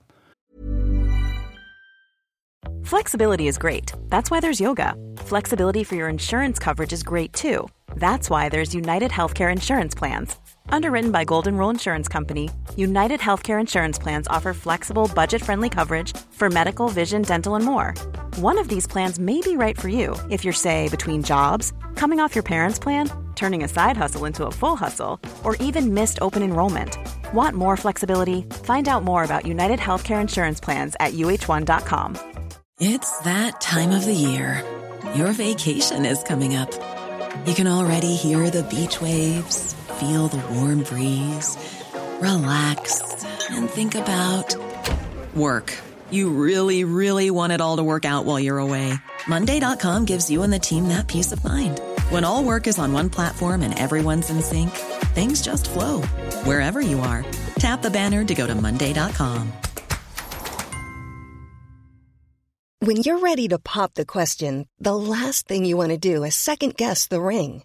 Flexibility is great. That's why there's yoga. Flexibility for your insurance coverage is great too. That's why there's United Healthcare Insurance Plans. Underwritten by Golden Rule Insurance Company, United Healthcare Insurance Plans offer flexible, budget friendly coverage for medical, vision, dental, and more. One of these plans may be right for you if you're, say, between jobs, coming off your parents' plan, turning a side hustle into a full hustle, or even missed open enrollment. Want more flexibility? Find out more about United Healthcare Insurance Plans at uh1.com. It's that time of the year. Your vacation is coming up. You can already hear the beach waves feel the warm breeze, relax, and think about work. You really, really want it all to work out while you're away. Monday.com gives you and the team that peace of mind. When all work is on one platform and everyone's in sync, things just flow wherever you are. Tap the banner to go to Monday.com. When you're ready to pop the question, the last thing you want to do is second guess the ring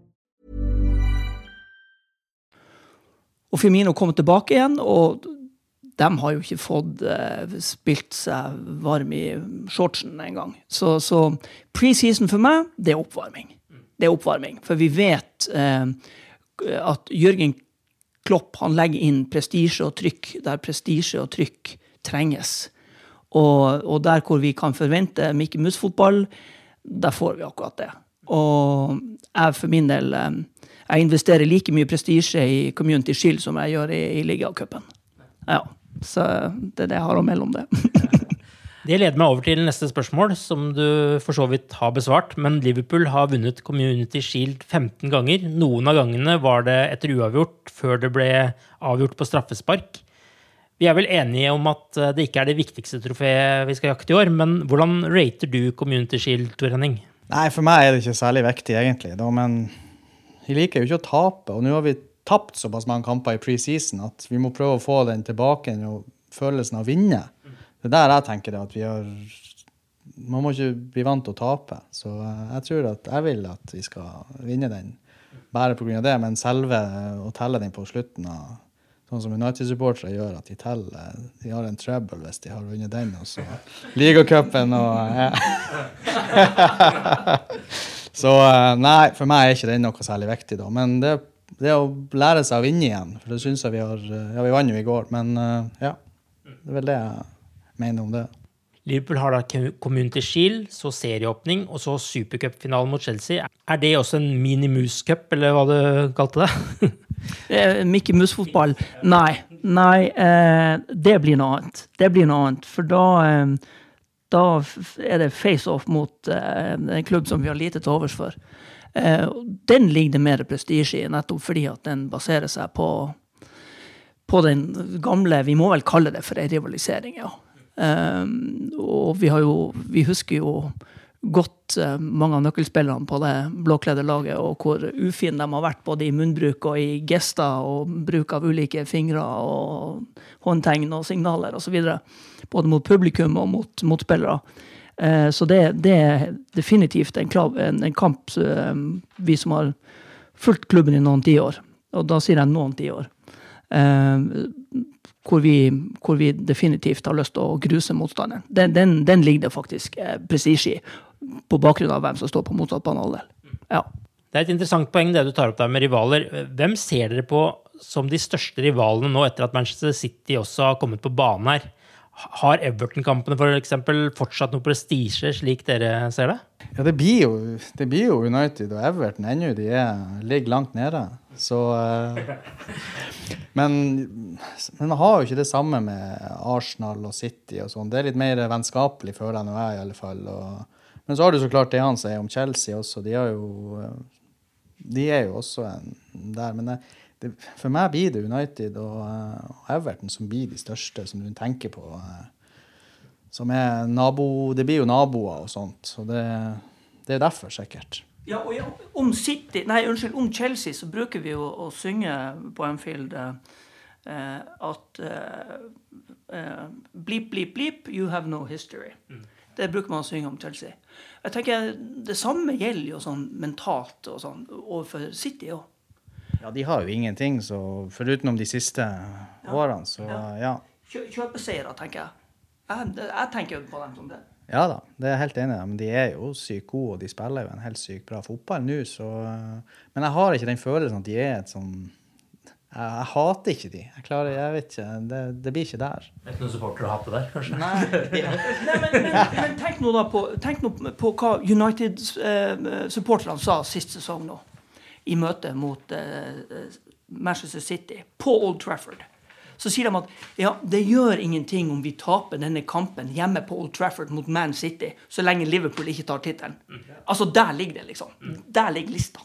Og Firmino kommer tilbake igjen, og de har jo ikke fått uh, spilt seg varm i shortsen engang. Så, så preseason for meg, det er oppvarming. Det er oppvarming. For vi vet uh, at Jørgen Klopp han legger inn prestisje og trykk der prestisje og trykk trenges. Og, og, der hvor vi kan forvente Mikke Mus-fotball, der får vi akkurat det. Og jeg for min del uh, jeg investerer like mye prestisje i Community Shield som jeg gjør i, i ligacupen. Ja, så det er det jeg har å melde om det. det leder meg over til neste spørsmål, som du for så vidt har besvart. Men Liverpool har vunnet Community Shield 15 ganger. Noen av gangene var det etter uavgjort, før det ble avgjort på straffespark. Vi er vel enige om at det ikke er det viktigste trofeet vi skal jakte i år, men hvordan rater du Community Shield, Tor Henning? Nei, for meg er det ikke særlig viktig, egentlig. Da, men vi liker jo ikke å tape, og nå har vi tapt såpass mange kamper i preseason at vi må prøve å få den tilbake og følelsen av å vinne. Det er der jeg tenker det, at vi har Man må ikke bli vant til å tape. Så jeg tror at jeg vil at vi skal vinne den bare pga. det, men selve å telle den på slutten av Sånn som United-supportere gjør, at de teller De har en trouble hvis de har vunnet den, og så ligacupen og ja. Så eh, nei, for meg er ikke den noe særlig viktig, da. Men det, det å lære seg å vinne igjen, for det syns jeg vi har eh, Ja, vi vant jo i går, men eh, ja. Det er vel det jeg mener om det. Liverpool har da Community Shield, så serieåpning, og så supercupfinalen mot Chelsea. Er det også en mini-mus-cup, eller hva du kalte det? Mickey Mus-fotball? Nei. Nei, eh, det blir noe annet. Det blir noe annet. For da eh, da er det face-off mot uh, en klubb som vi har lite til overs for. Uh, den ligger det mer prestisje i, nettopp fordi at den baserer seg på, på den gamle Vi må vel kalle det for ei rivalisering, ja. Um, og vi jo Vi husker jo godt mange av nøkkelspillerne på det blåkledde laget, og hvor ufine de har vært både i munnbruk og i gester og bruk av ulike fingre og håndtegn og signaler osv. Både mot publikum og mot motspillere. Uh, så det, det, er definitivt en, en, en kamp uh, vi som har fulgt klubben i noen tiår, og da sier jeg noen tiår, hvor vi, hvor vi, definitivt har lyst til å gruse motstanderen. Den, den, ligger det faktisk eh, prestisje i på bakgrunn av hvem som står på motsatt banehalvdel. Ja. Det er et interessant poeng det du tar opp der med rivaler. Hvem ser dere på som de største rivalene nå etter at Manchester City også har kommet på banen her? Har Everton-kampene for For fortsatt noe prestisje, slik dere ser det? Ja, det blir jo, det blir jo United og Everton ennå. De er, ligger langt nede. Så uh, men, man har jo ikke det samme med Arsenal og City og sånn. Det er litt mer vennskapelig, føler jeg nå, jeg i alle fall. og men så har du så klart det han sier om Chelsea også. De, jo, de er jo også der. Men det, for meg blir det United og, og, Everton som blir de største, som du tenker på. Som er nabo Det blir jo naboer og sånt. Så det, det er derfor, sikkert. Ja, og ja, om City, nei, unnskyld, om Chelsea så bruker vi jo å synge på Anfield eh, at eh, eh, Bleep, bleep, bleep, you have no history. Mm. Det bruker man å synge om Chelsea. Jeg tenker Det samme gjelder jo sånn mentalt og sånn overfor City òg. Ja, de har jo ingenting, så foruten om de siste ja. årene, så ja. ja. Kjø Kjøpeseiere, tenker jeg. jeg. Jeg tenker på dem som det. Ja da, det er jeg helt enig i. Men de er jo sykt gode, og de spiller jo en helt sykt bra fotball nå, så Men jeg har ikke den følelsen at de er et sånn jeg, jeg, hater ikke de. Jeg klarer, jeg vet ikke, Det, det blir ikke der. Det er ikke noen supportere å hate der, kanskje? Nei, ja. Nei men, men, men, tenk nå da på, tenk nå på hva United-supporterne eh, sa sist sesong nå, i møte mot eh, Manchester City, på Old Trafford. Så sier de at ja, det gjør ingenting om vi taper denne kampen hjemme på Old Trafford mot Man City, så lenge Liverpool ikke tar tittelen. Altså, der ligger det, liksom. Der ligger lista.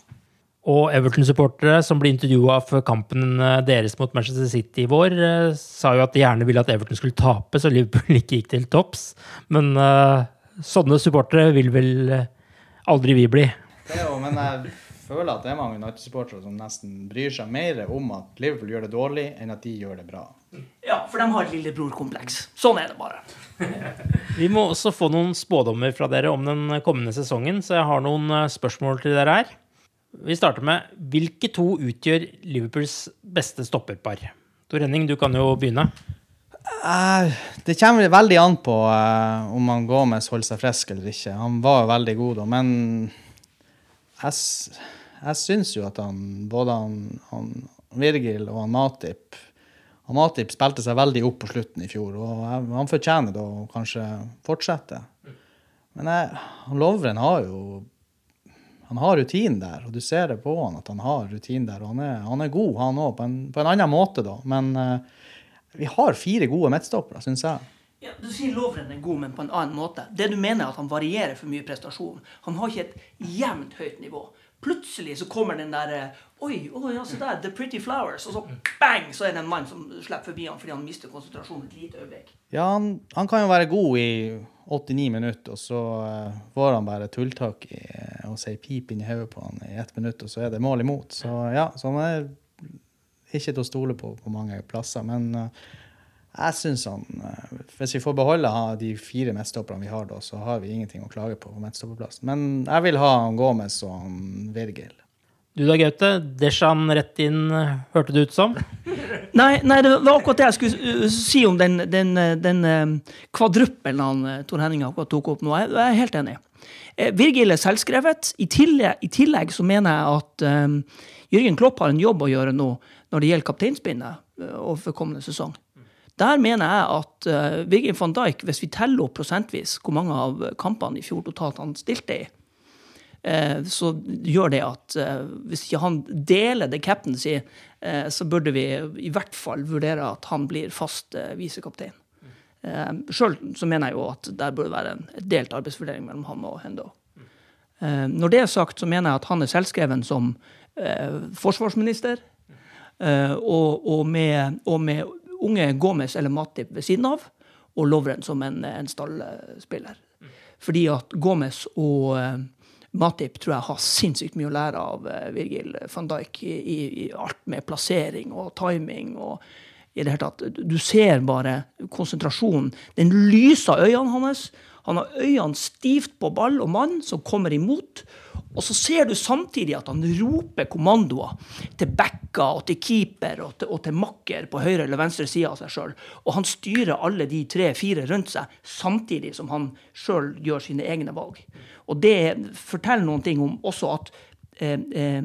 Og Everton-supportere som ble intervjua for kampen eh, deres mot Manchester City i vår, eh, sa jo at de gjerne ville at Everton skulle tape, så Liverpool ikke gikk til topps. Men uh, sånne supportere vil vel aldri vi bli. Det jo, men jeg føler at det er mange United-supportere som nesten bryr seg mer om at Liverpool gjør det dårlig, enn at de gjør det bra. Ja, for de har et lillebror-kompleks. Sånn er det bare. vi må også få noen spådommer fra dere om den kommende sesongen, så jeg har noen spørsmål til dere her. Vi starter med hvilke to utgjør Liverpools beste stopperpar? Tor Henning, du kan jo begynne. Uh, det kommer veldig an på uh, om han Gomez holder seg frisk eller ikke. Han var jo veldig god da, men jeg, jeg syns jo at han, både han, han Virgil og han Matip han Matip spilte seg veldig opp på slutten i fjor, og han fortjener da å kanskje fortsette. Men jeg, Lovren har jo han har rutin der, og du ser det på han at han har rutin der. og Han er, han er god, han òg, på, på, en annen måte, da. Men uh, vi har fire gode midtstoppere, syns jeg. Ja, du sier Lovren er god, men på en annen måte. Det du mener, er at han varierer for mye prestasjon. Han har ikke et jevnt høyt nivå. Plutselig så kommer den der eh, Oi, oh, ja, se der, The Pretty Flowers. Og så bang, så er det en mann som slipper forbi han fordi han mister konsentrasjonen et lite øyeblikk. Ja, han, han kan jo være god i 89 minutter, og så uh, får han bare tulltak i, uh, og sier pip inn i hodet på han i ett minutt, og så er det mål imot. Så ja, så han er ikke til å stole på på mange plasser. Men uh, jeg syns han uh, Hvis vi får beholde de fire midtstopperne vi har da, så har vi ingenting å klage på på midtstopperplass. Men jeg vil ha han Gomez og han Virgil. Du da, Gaute. Deshan rett inn, hørte det ut som? Nei, nei, det var akkurat det jeg skulle uh, si om den, den, uh, den uh, kvadruppelen han Tor Henning akkurat tok opp nå. Jeg, jeg er helt enig. Virgil er selvskrevet. I tillegg, I tillegg, så mener jeg at um, Jørgen Klopp har en jobb å gjøre nå når det gjelder kapteinspinnet overfor kommende sesong. Der mener jeg at uh, Virgin van Dijk, hvis vi teller opp prosentvis hvor mange av kampene i fjor totalt han stilte i, uh, så gjør det at uh, hvis ikke han deler det captain sier, eh, så burde vi i hvert fall vurdere at han blir fast visekaptein. Sjøl så mener jeg jo at der burde være en delt arbeidsfordeling mellom han og Hendo. Når det er sagt, så mener jeg at han er selvskreven som forsvarsminister. Og, og, med, og, med, unge Gomez eller Matip ved siden av, og Lovren som en, en stallspiller. Fordi at Gomez og Matip tror jeg har sinnssykt mye å lære av uh, Virgil van Dijk i, i, alt med plassering og timing. og i det hele tatt. Du ser bare konsentrasjonen. Den lyser øynene hans. Han har øynene stivt på ball og mann som kommer imot. Og så ser du samtidig at han roper kommandoer til backer og til keeper og til, og til makker på høyre eller venstre side av seg sjøl. Og han styrer alle de tre-fire rundt seg samtidig som han sjøl gjør sine egne valg. Og det forteller noen ting om også at eh, eh,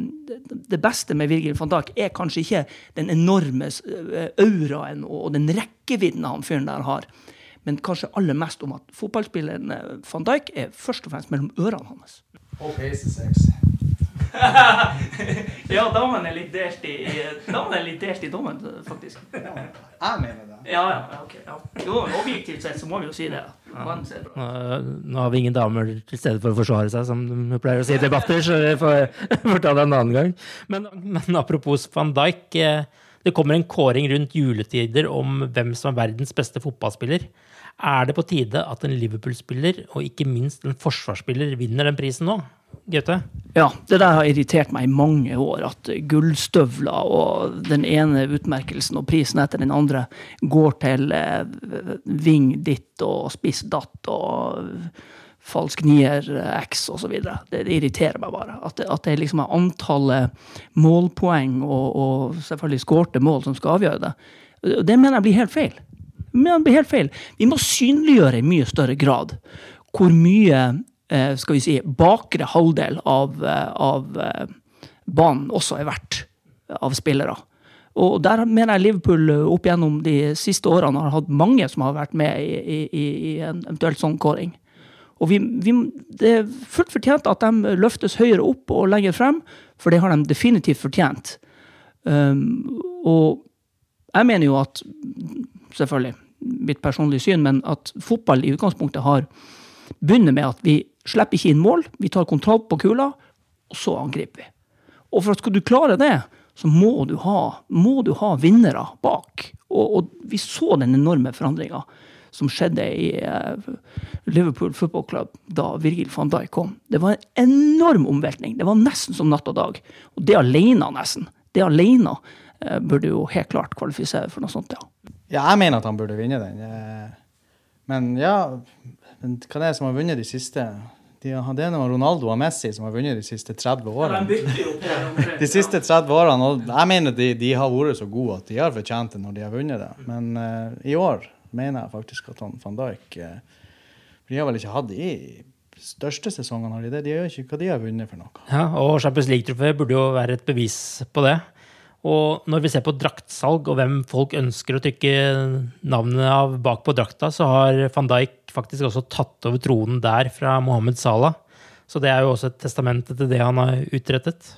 det beste med Virgil van Dijk er kanskje ikke den enorme eh, auraen og den rekkevidden han fyren der har, men kanskje aller mest om at fotballspilleren van Dijk er først og fremst mellom ørene hans. Og peisesex. ja, damene er litt delt i Damene er litt delt i dommen, faktisk. Ja, jeg mener det. Ja, ja, ok. Ja. Jo, objektivt sett så må vi jo si det. Ja. Nå har vi ingen damer til stede for å forsvare seg, som du pleier å si i debatter, så vi får, får ta det en annen gang. Men, men, apropos van Dijk. Eh, det kommer en kåring rundt juletider om hvem som er verdens beste fotballspiller. Er det på tide at en Liverpool-spiller, og ikke minst en forsvarsspiller, vinner den prisen nå? Gaute? Ja, det der har irritert meg i mange år. At gullstøvler og den ene utmerkelsen og prisen etter den andre går til eh, ving ditt og spiss datt og falsk nier X osv. Det, det irriterer meg bare. At det, at det liksom er antallet målpoeng og, og selvfølgelig skårte mål som skal avgjøre det. Det mener jeg blir helt feil. Men det blir helt feil. Vi må synliggjøre i mye større grad hvor mye eh, skal vi si, bakre halvdel av, eh, av eh, banen også er verdt av spillere. Og der mener jeg Liverpool opp gjennom de siste årene har hatt mange som har vært med i, i, i en eventuelt sånn kåring. Og vi, vi, det er fullt fortjent at de løftes høyere opp og lenger frem, for det har de definitivt fortjent. Um, og jeg mener jo at selvfølgelig mitt personlige syn, men at fotball i utgangspunktet har begynner med at vi slipper ikke inn mål, vi tar kontroll på kula, og så angriper vi. Og for at skal du klare det, så må du ha, må du ha vinnere bak. Og, og, vi så den enorme forandringa som skjedde i uh, Liverpool Football Club da Virgil van Dijk kom. Det var en enorm omveltning. Det var nesten som natt og dag. Og det alene, nesten. Det alene uh, burde jo helt klart kvalifisere for noe sånt, ja. Ja, jeg mener at han burde vinne den. Eh, men ja, men hva er det som har vunnet de siste de, det er noen Ronaldo og Messi som har vunnet de siste 30 årene. de siste 30 årene, og Jeg mener de, de har vært så gode at de har fortjent det når de har vunnet det. Men uh, i år mener jeg faktisk at han, van Dijk uh, De har vel ikke hatt de største sesongene, har de det? De gjør ikke hva de har vunnet for noe. Ja, og Champions League-trofé burde jo være et bevis på det. Og når vi ser på draktsalg og hvem folk ønsker å trykke navnet av bak på drakta, så har van Dijk faktisk også tatt over tronen der fra Mohammed Salah. Så det er jo også et testament til det han har utrettet.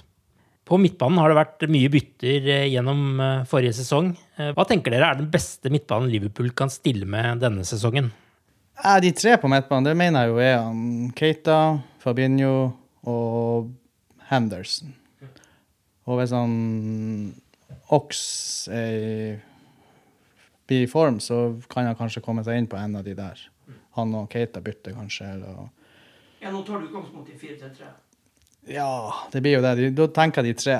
På midtbanen har det vært mye bytter eh, gjennom eh, forrige sesong. Eh, hva tenker dere er den beste midtbanen Liverpool kan stille med denne sesongen? De tre på midtbanen, det mener jeg jo er Keita, Fabinho og Henderson. Og hvis han Ox er blir i form, så kan han kanskje komme seg inn på en av de der. Han og Keita bytter kanskje. Eller... Ja, nå tar du utgangspunkt i 4-3-3. Ja, det blir jo det. Da tenker de tre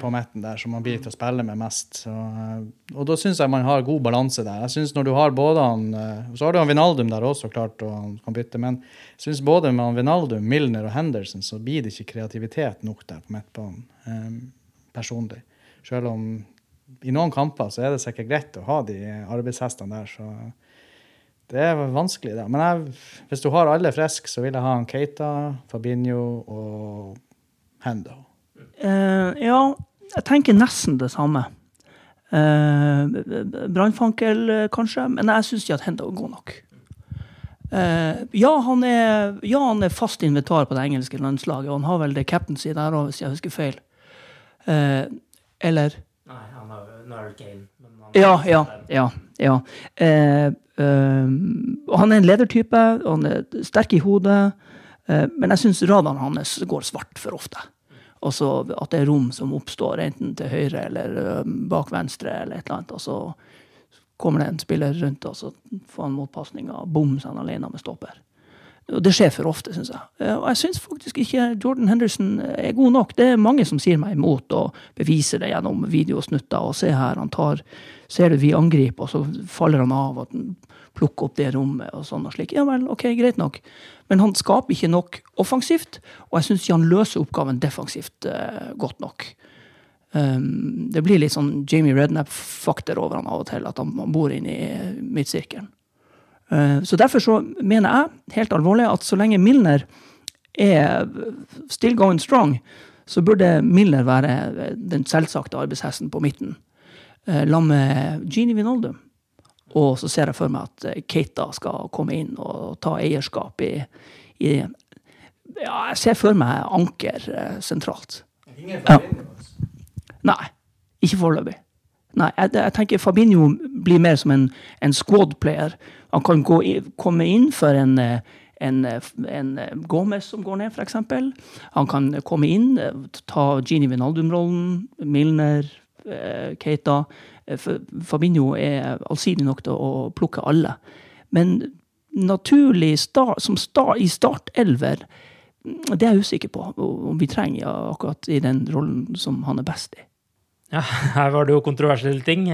på midten der som man blir til å spille med mest. Så, eh, og da syns jeg man har god balanse der. Jeg synes når du har både han eh, Så har du han Vinaldum der også, klart, og han kan bytte. Men jeg syns både med han Vinaldum, Milner og Henderson så blir det ikke kreativitet nok der på midtbanen. Um, personlig. Selv om i noen kamper så er det sikkert greit å ha de arbeidshestene der. så det er vanskelig, det. Men jeg, hvis du har alle friske, så vil jeg ha en Keita, Fabinho og Hendo. Uh, ja, jeg tenker nesten det samme. Uh, Brannfankel, kanskje, men jeg syns ikke at Hendo er god nok. Uh, ja, han er, ja, han er fast invitar på det engelske landslaget, og han har vel det captaincy der òg, hvis jeg husker feil. Uh, eller Nei, han er, nå er det Kane. Ja, ja, ja. ja. Eh, eh, han er en ledertype, han er sterk i hodet. men jeg syns radaren hans går svart for ofte. Og at det er rom som oppstår, enten til høyre eller bak venstre, eller et eller annet. Og så kommer det en spiller rundt, og så får han motpasninga. Bom, så han alene med stopper. Og det skjer for ofte, syns jeg. Eh, og jeg syns faktisk ikke Jordan Henderson er god nok. Det er mange som sier meg imot og beviser det gjennom videosnutter. Og se her, han tar Ser du vi angriper, og så faller han av og plukker opp det rommet og sånn og slik. Ja vel, ok, greit nok. Men han skaper ikke nok offensivt, og jeg syns ikke han løser oppgaven defensivt eh, godt nok. Um, det blir litt sånn Jamie Rednap-faktor over han av og til, at han, han bor inne i midtsirkelen. Eh, så derfor så mener jeg helt alvorlig at så lenge Milner er still going strong, så burde Milner være den selvsagte arbeidshesten på midten. Eh, la med Genie Vinaldum. Og så ser jeg for meg at eh, Keita skal komme inn og ta eierskap i, i Ja, jeg ser for meg anker sentralt. Ingen Ja. Nei, ikke foreløpig. Nei, jeg, jeg, tenker Fabinho blir mer som en, en squad player han kan gå, komme inn for en, en, en Gomez som går ned, f.eks. Han kan komme inn, ta Gini Vinaldum-rollen, Milner, eh, Keita. Fabinho er allsidig nok til å plukke alle. Men naturlig start, som start, i startelver, det er jeg usikker på om vi trenger akkurat i den rollen som han er best i. Ja, her var det jo kontroversielle ting.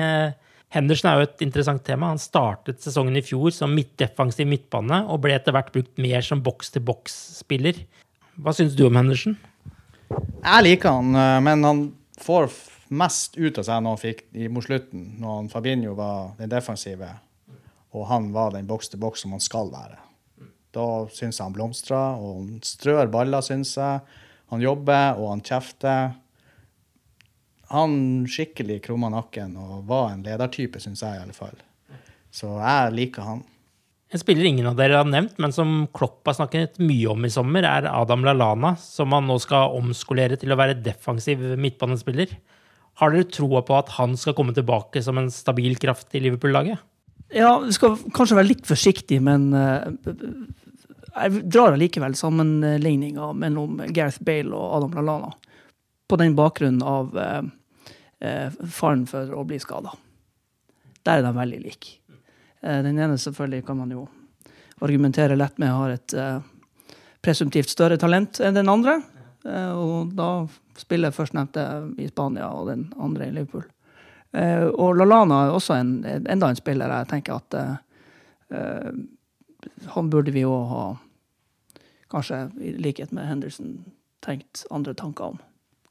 Henderson er jo et interessant tema. Han startet sesongen i fjor som midtdefensiv midtbane og ble etter hvert brukt mer som boks-til-boks-spiller. Hva syns du om Henderson? Jeg liker han, eh, men han får mest ut av seg når han fikk mot slutten, når Fabinho var den defensive, og han var den boks-til-boks som han skal være. Da syns jeg han blomstrer, og han strør baller, syns jeg. Han jobber, og han kjefter han skikkelig krumma nakken og var en ledertype, syns jeg i alle fall. Så jeg liker han. En spiller ingen av dere har nevnt, men som Klopp har snakket mye om i sommer, er Adam Lallana, som han nå skal omskolere til å være defensiv midtbanespiller. Har dere troa på at han skal komme tilbake som en stabil kraft i Liverpool-laget? Ja, vi skal kanskje være litt forsiktig, men uh, jeg drar allikevel sammenligninga mellom Gareth Bale og Adam Lallana. på den bakgrunnen av eh, eh, faren for å bli skada. Der er de veldig like. Eh, den ene selvfølgelig kan man jo argumentere lett med har et eh, presumptivt større talent enn den andre. Eh, og da spiller førstnevnte i Spania og den andre i Liverpool. Eh, og Lalana er også en, enda en spiller jeg tenker at eh, han burde vi òg ha, kanskje i likhet med Henderson, tenkt andre tanker om.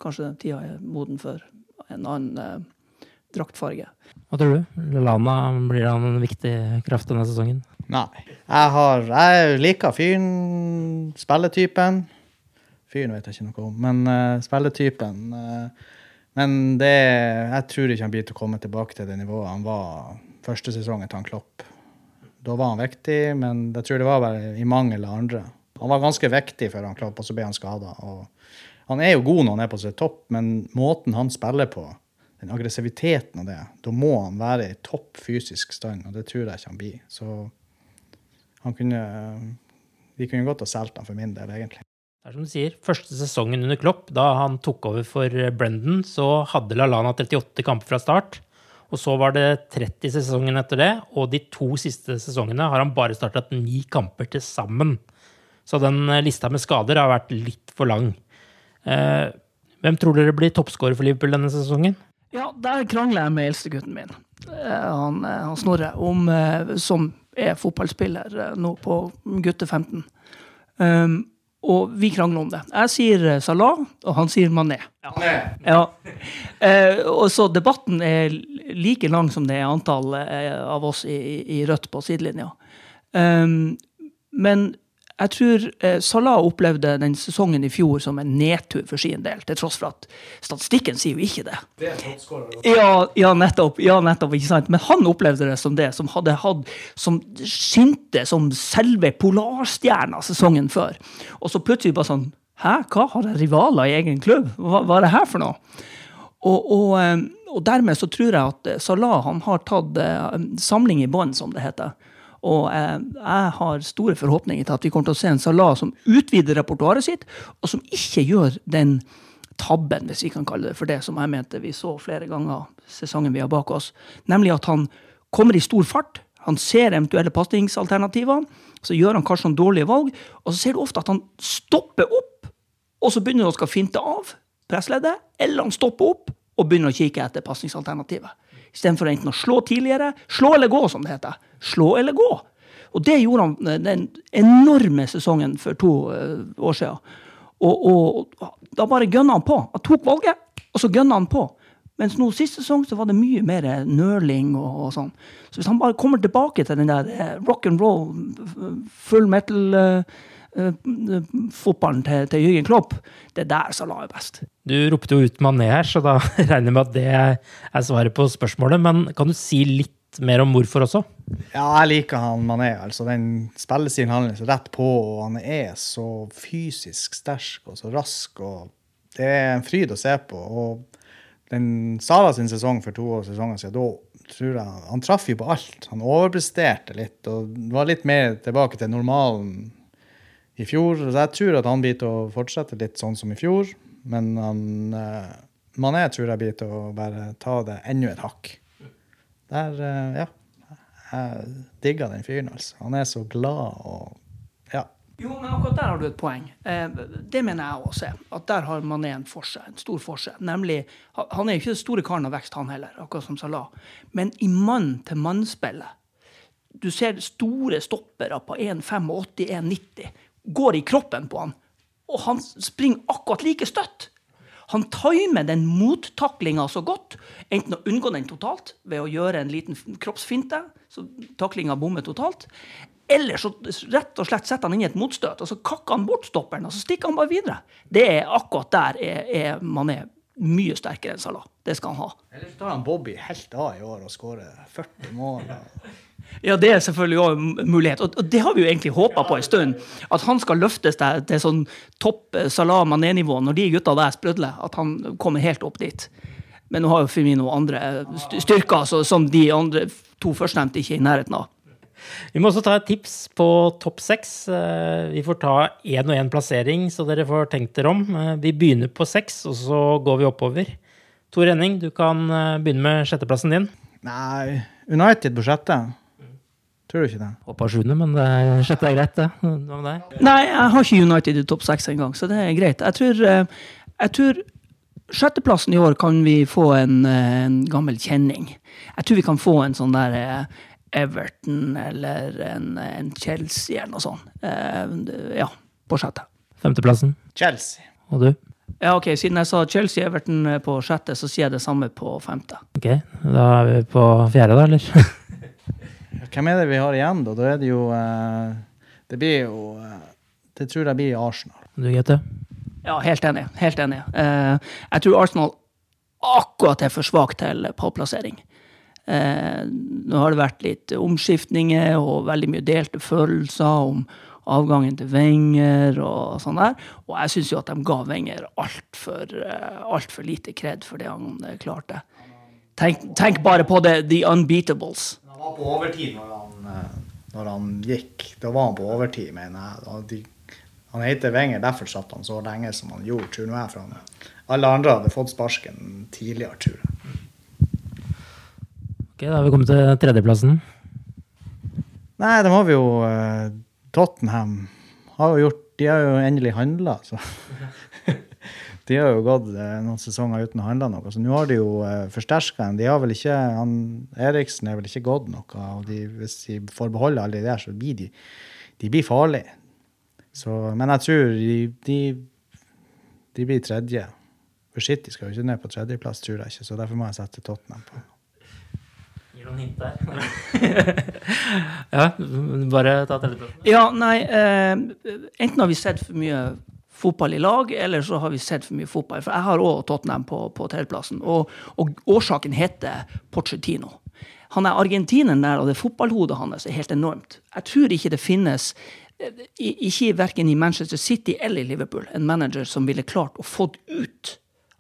Kanskje tida er moden for en annen eh, draktfarge. Hva tror du? Lana, blir han en viktig kraft denne sesongen? Nei. Jeg, har, jeg liker fyren, spilletypen. Fyren vet jeg ikke noe om, men uh, spilletypen. Uh, men det, jeg tror ikke han blir til å komme tilbake til det nivået han var første sesongen til han Klopp. Da var han viktig, men jeg tror det var bare i mangel av andre. Han var ganske viktig før han Klopp, og så ble han skada. Han er jo god når han er på sitt topp, men måten han spiller på, den aggressiviteten av det, da må han være i topp fysisk stand, og det tror jeg ikke han blir. Så han kunne De kunne godt ha solgt han for min del, egentlig. Det er som du sier, Første sesongen under Klopp, da han tok over for Brendan, så hadde LaLana 38 kamper fra start. Og så var det 30 sesongen etter det, og de to siste sesongene har han bare startet ni kamper til sammen. Så den lista med skader har vært litt for lang. Eh, hvem tror dere blir toppskårer for Liverpool denne sesongen? Ja, der krangler jeg med eldstegutten min, eh, han, eh, han Snorre, om, som er fotballspiller nå på gutte 15. Um, og vi krangler om det. Jeg sier Salah, og han sier Mané. Ja. ja. Eh, og så debatten er like lang som det er antall av oss i, i Rødt på sidelinja. Um, men jeg tror eh, Salah opplevde den sesongen i fjor som en nedtur for sin del, til tross for at statistikken sier jo ikke det. Det. Ja, ja, nettopp. Ja, nettopp, ikke sant? Men han opplevde det som det, som hadde hatt Som skinte som selve polarstjerna sesongen før. Og så plutselig bare sånn Hæ, hva har jeg rivaler i egen klubb? Hva, hva er det her for noe? Og, og, eh, og, dermed så tror jeg at Salah han har tatt samling i bånd, som det heter. Og eh, jeg har store forhåpninger til at vi kommer til å se en Salah som utvider repertoaret sitt, og som ikke gjør den tabben, hvis vi kan kalle det for det, som jeg mente vi så flere ganger sesongen vi har bak oss. Nemlig at han kommer i stor fart. Han ser eventuelle pasningsalternativer. Så gjør han kanskje noen dårlige valg. Og så ser du ofte at han stopper opp, og så begynner han å skal finte av pressleddet. Eller han stopper opp og begynner å kikke etter pasningsalternativet. Istedenfor enten å slå tidligere. Slå eller gå, som det heter. Slå eller gå. Og det gjorde han eh, den enorme sesongen for to uh, år siden. Og, og, da bare gønna han på. Han tok valget, og så gønna han på. Mens nå sist sesong så var det mye mer nøling og, og, sånn. Så hvis han bare kommer tilbake til den der eh, rock and roll, full metal fotballen til, til Jürgen Klopp, det er der Salah er best. Du ropte jo ut Mané her, så da regner jeg med at det er svaret på spørsmålet. Men kan du si litt mer om hvorfor også? Ja, jeg liker han Mané. altså Den spillestilen hans rett på, og han er så fysisk sterk og så rask. og Det er en fryd å se på. og den Sala sin sesong for to år sesonger siden, da tror jeg han traff jo på alt. Han overpresterte litt og var litt mer tilbake til normalen i fjor. Så jeg tror at han blir til å fortsette litt sånn som i fjor. Men han, uh, Mané tror jeg blir til å bare ta det enda et hakk. Der, uh, ja. Jeg digger den fyren, altså. Han er så glad og ja. Jo, men akkurat der har du et poeng. Eh, det mener jeg også. At der har Mané en forskjell, en stor forskjell. Nemlig, Han er jo ikke den store karen av vekst, han heller, akkurat som Salah. Men i mann-til-mann-spillet Du ser store stoppere på 1,85-1,90 går i kroppen på han. Og han springer akkurat like støtt. Han timer den mottaklinga så godt, enten å unngå den totalt ved å gjøre en liten kroppsfinte, så taklinga bommer totalt, eller så rett og slett setter han inn i et motstøt, og så kakker han bort stopperen, og så stikker han bare videre. Det er akkurat der er, er Mané mye sterkere enn Salah. Det skal han ha. Eller så tar han Bobby helt av i år og skårer 40 mål. Ja, det er selvfølgelig òg en mulighet. Og det har vi jo egentlig håpa på en stund. At han skal løftes til, til sånn topp eh, Salah Mané-nivå når de gutta der sprudler. At han kommer helt opp dit. Men nå har jo Firmino andre styrker så, som de andre to førstnevnte ikke er i nærheten av. Vi må også ta et tips på topp seks. Eh, vi får ta én og én plassering, så dere får tenkt dere om. Eh, vi begynner på seks, og så går vi oppover. Tor Henning, du kan eh, begynne med sjetteplassen din. Nei, United på sjette. Tror du ikke det? Hoppa sjuende, men det er, sjette er greit, det. Hva med deg? Nei, jeg har ikke United i topp seks engang, så det er greit. Jeg tror, jeg tror Sjetteplassen i år kan vi få en, en, gammel kjenning. Jeg tror vi kan få en sånn der Everton eller en, en Chelsea eller noe sånt. Ja, på sjette. Femteplassen? Chelsea. Og du? Ja, ok, Siden jeg sa Chelsea-Everton på sjette, så sier jeg det samme på femte. Ok, Da er vi på fjerde, da, eller? Hvem er det vi har igjen, da? Da er det jo uh, Det blir jo uh, Det tror jeg blir Arsenal. Du, Gaute? Ja, helt enig. Helt enig. jeg tror Arsenal akkurat er for svak til pallplassering. Eh, nå har det vært litt omskiftninger og veldig mye delte følelser om avgangen til Wenger og sånn der. Og jeg syns jo at de ga Wenger altfor eh, alt for lite kred for det han eh, klarte. Tenk, tenk bare på det, the unbeatables. Han var på overtid når han, eh, når han gikk. Da var han på overtid, mener jeg. De, han heter Wenger, derfor satt han så lenge som han gjorde, tror jeg. For alle andre hadde fått sparken tidligere, tror jeg. Ok, Da har vi kommet til tredjeplassen. Nei, da må vi jo uh, Tottenham. Har jo gjort, de har jo endelig handla, så De har jo gått uh, noen sesonger uten å handle noe. Så nå har de jo eh, forsterka en. De har vel ikke, han, Eriksen er vel ikke gått noe. og de, Hvis de får beholde alle de der, så blir de, de blir farlige. Så, men jeg tror de, de, de blir tredje. For City skal jo ikke ned på tredjeplass, tror jeg ikke. Så derfor må jeg sette Tottenham på Gir noen hint der. ja, bare ta telefonen. Ja, nei eh, Enten har vi sett for mye fotball i lag, eller så har vi sett for mye fotball. For jeg har òg Tottenham på, på tredjeplassen. Og, og, årsaken heter Porcetino. Han er argentineren der, og det fotballhodet hans er helt enormt. Jeg tror ikke det finnes eh, ikke verken i Manchester City eller i Liverpool en manager som ville klart å få ut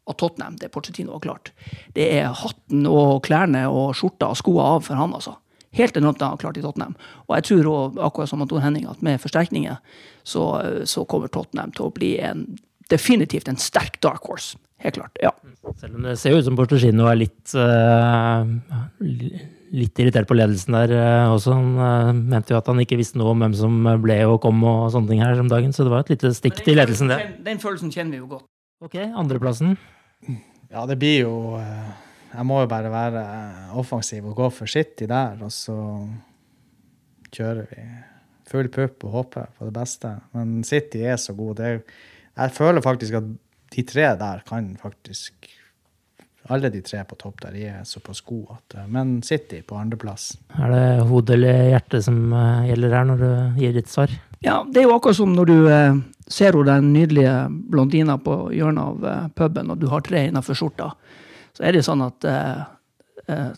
av Tottenham, det Porcetino har klart. Det er hatten og klærne og skjorta og skoa av for han, altså. Helt enormt det han har klart i Tottenham. Og jeg tror også, akkurat som Tor Henning, at med forsterkninger så, så, kommer Tottenham til å bli en, definitivt en sterk dark horse. Helt klart. ja. Selv om det ser ut som Portugino er litt uh, litt irritert på ledelsen der uh, også. Han uh, mente jo at han ikke visste noe om hvem som ble og kom og sånne ting her om dagen, så det var et lite stikk til ledelsen, det. Den, den følelsen kjenner vi jo godt. Ok, andreplassen? Ja, det blir jo eh, Jeg må jo bare være offensiv og gå for City der, og så kjører vi full pupp og håper på det beste. Men City er så god. Er, jeg føler faktisk at de tre der kan faktisk alle de tre på topp der de er såpass gode. At, eh, men City på andreplass. Er det hode eller hjerte som eh, gjelder her, når du gir ditt svar? Ja, det er jo akkurat som når du ser hun den nydelige blondina på hjørnet av puben, og du har tre innenfor skjorta, så er det sånn at uh, uh,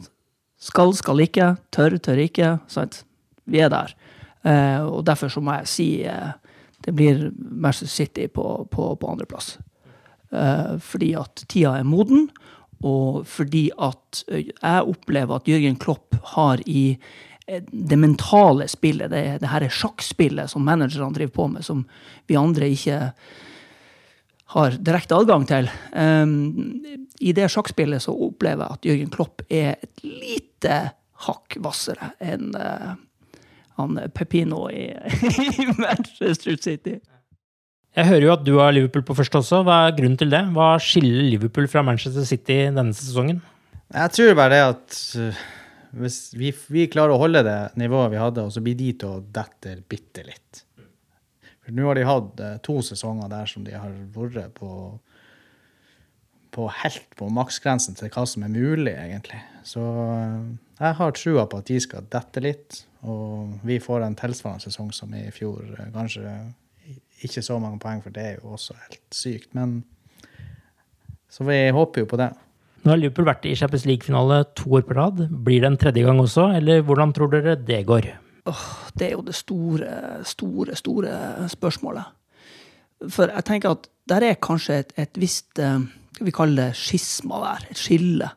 skal, skal ikke, tør, tør ikke. Sant? Vi er der. og derfor så må jeg si det blir Manchester City på, på, på andreplass. fordi at tida er moden, og fordi at jeg opplever at Jørgen Klopp har i det mentale spillet, det, det her sjakkspillet som managerne driver på med, som vi andre ikke har direkte adgang til. Um, I det sjakkspillet så opplever jeg at Jørgen Klopp er et lite hakk hvassere enn uh, han Pepino i, i, Manchester City. Jeg hører jo at du har Liverpool på første også. Hva er grunnen til det? Hva skiller Liverpool fra Manchester City denne sesongen? Jeg tror bare det at uh hvis vi, vi, klarer å holde det nivået vi hadde, og så blir de til å dette bitte litt. For nå har de hatt eh, to sesonger der som de har vært på på helt på maksgrensen til hva som er mulig, egentlig. Så eh, jeg har trua på at de skal dette litt, og vi får en tilsvarende sesong som i fjor. Kanskje ikke så mange poeng, for det er jo også helt sykt. Men så vi håper jo på det. Nå har Liverpool vært i Champions League-finale to år på rad. Blir det en tredje gang også, eller hvordan tror dere det går? Oh, det er jo det store, store, store spørsmålet. For jeg tenker at der er kanskje et, et visst eh, Skal vi kalle det skisma der? Et skille.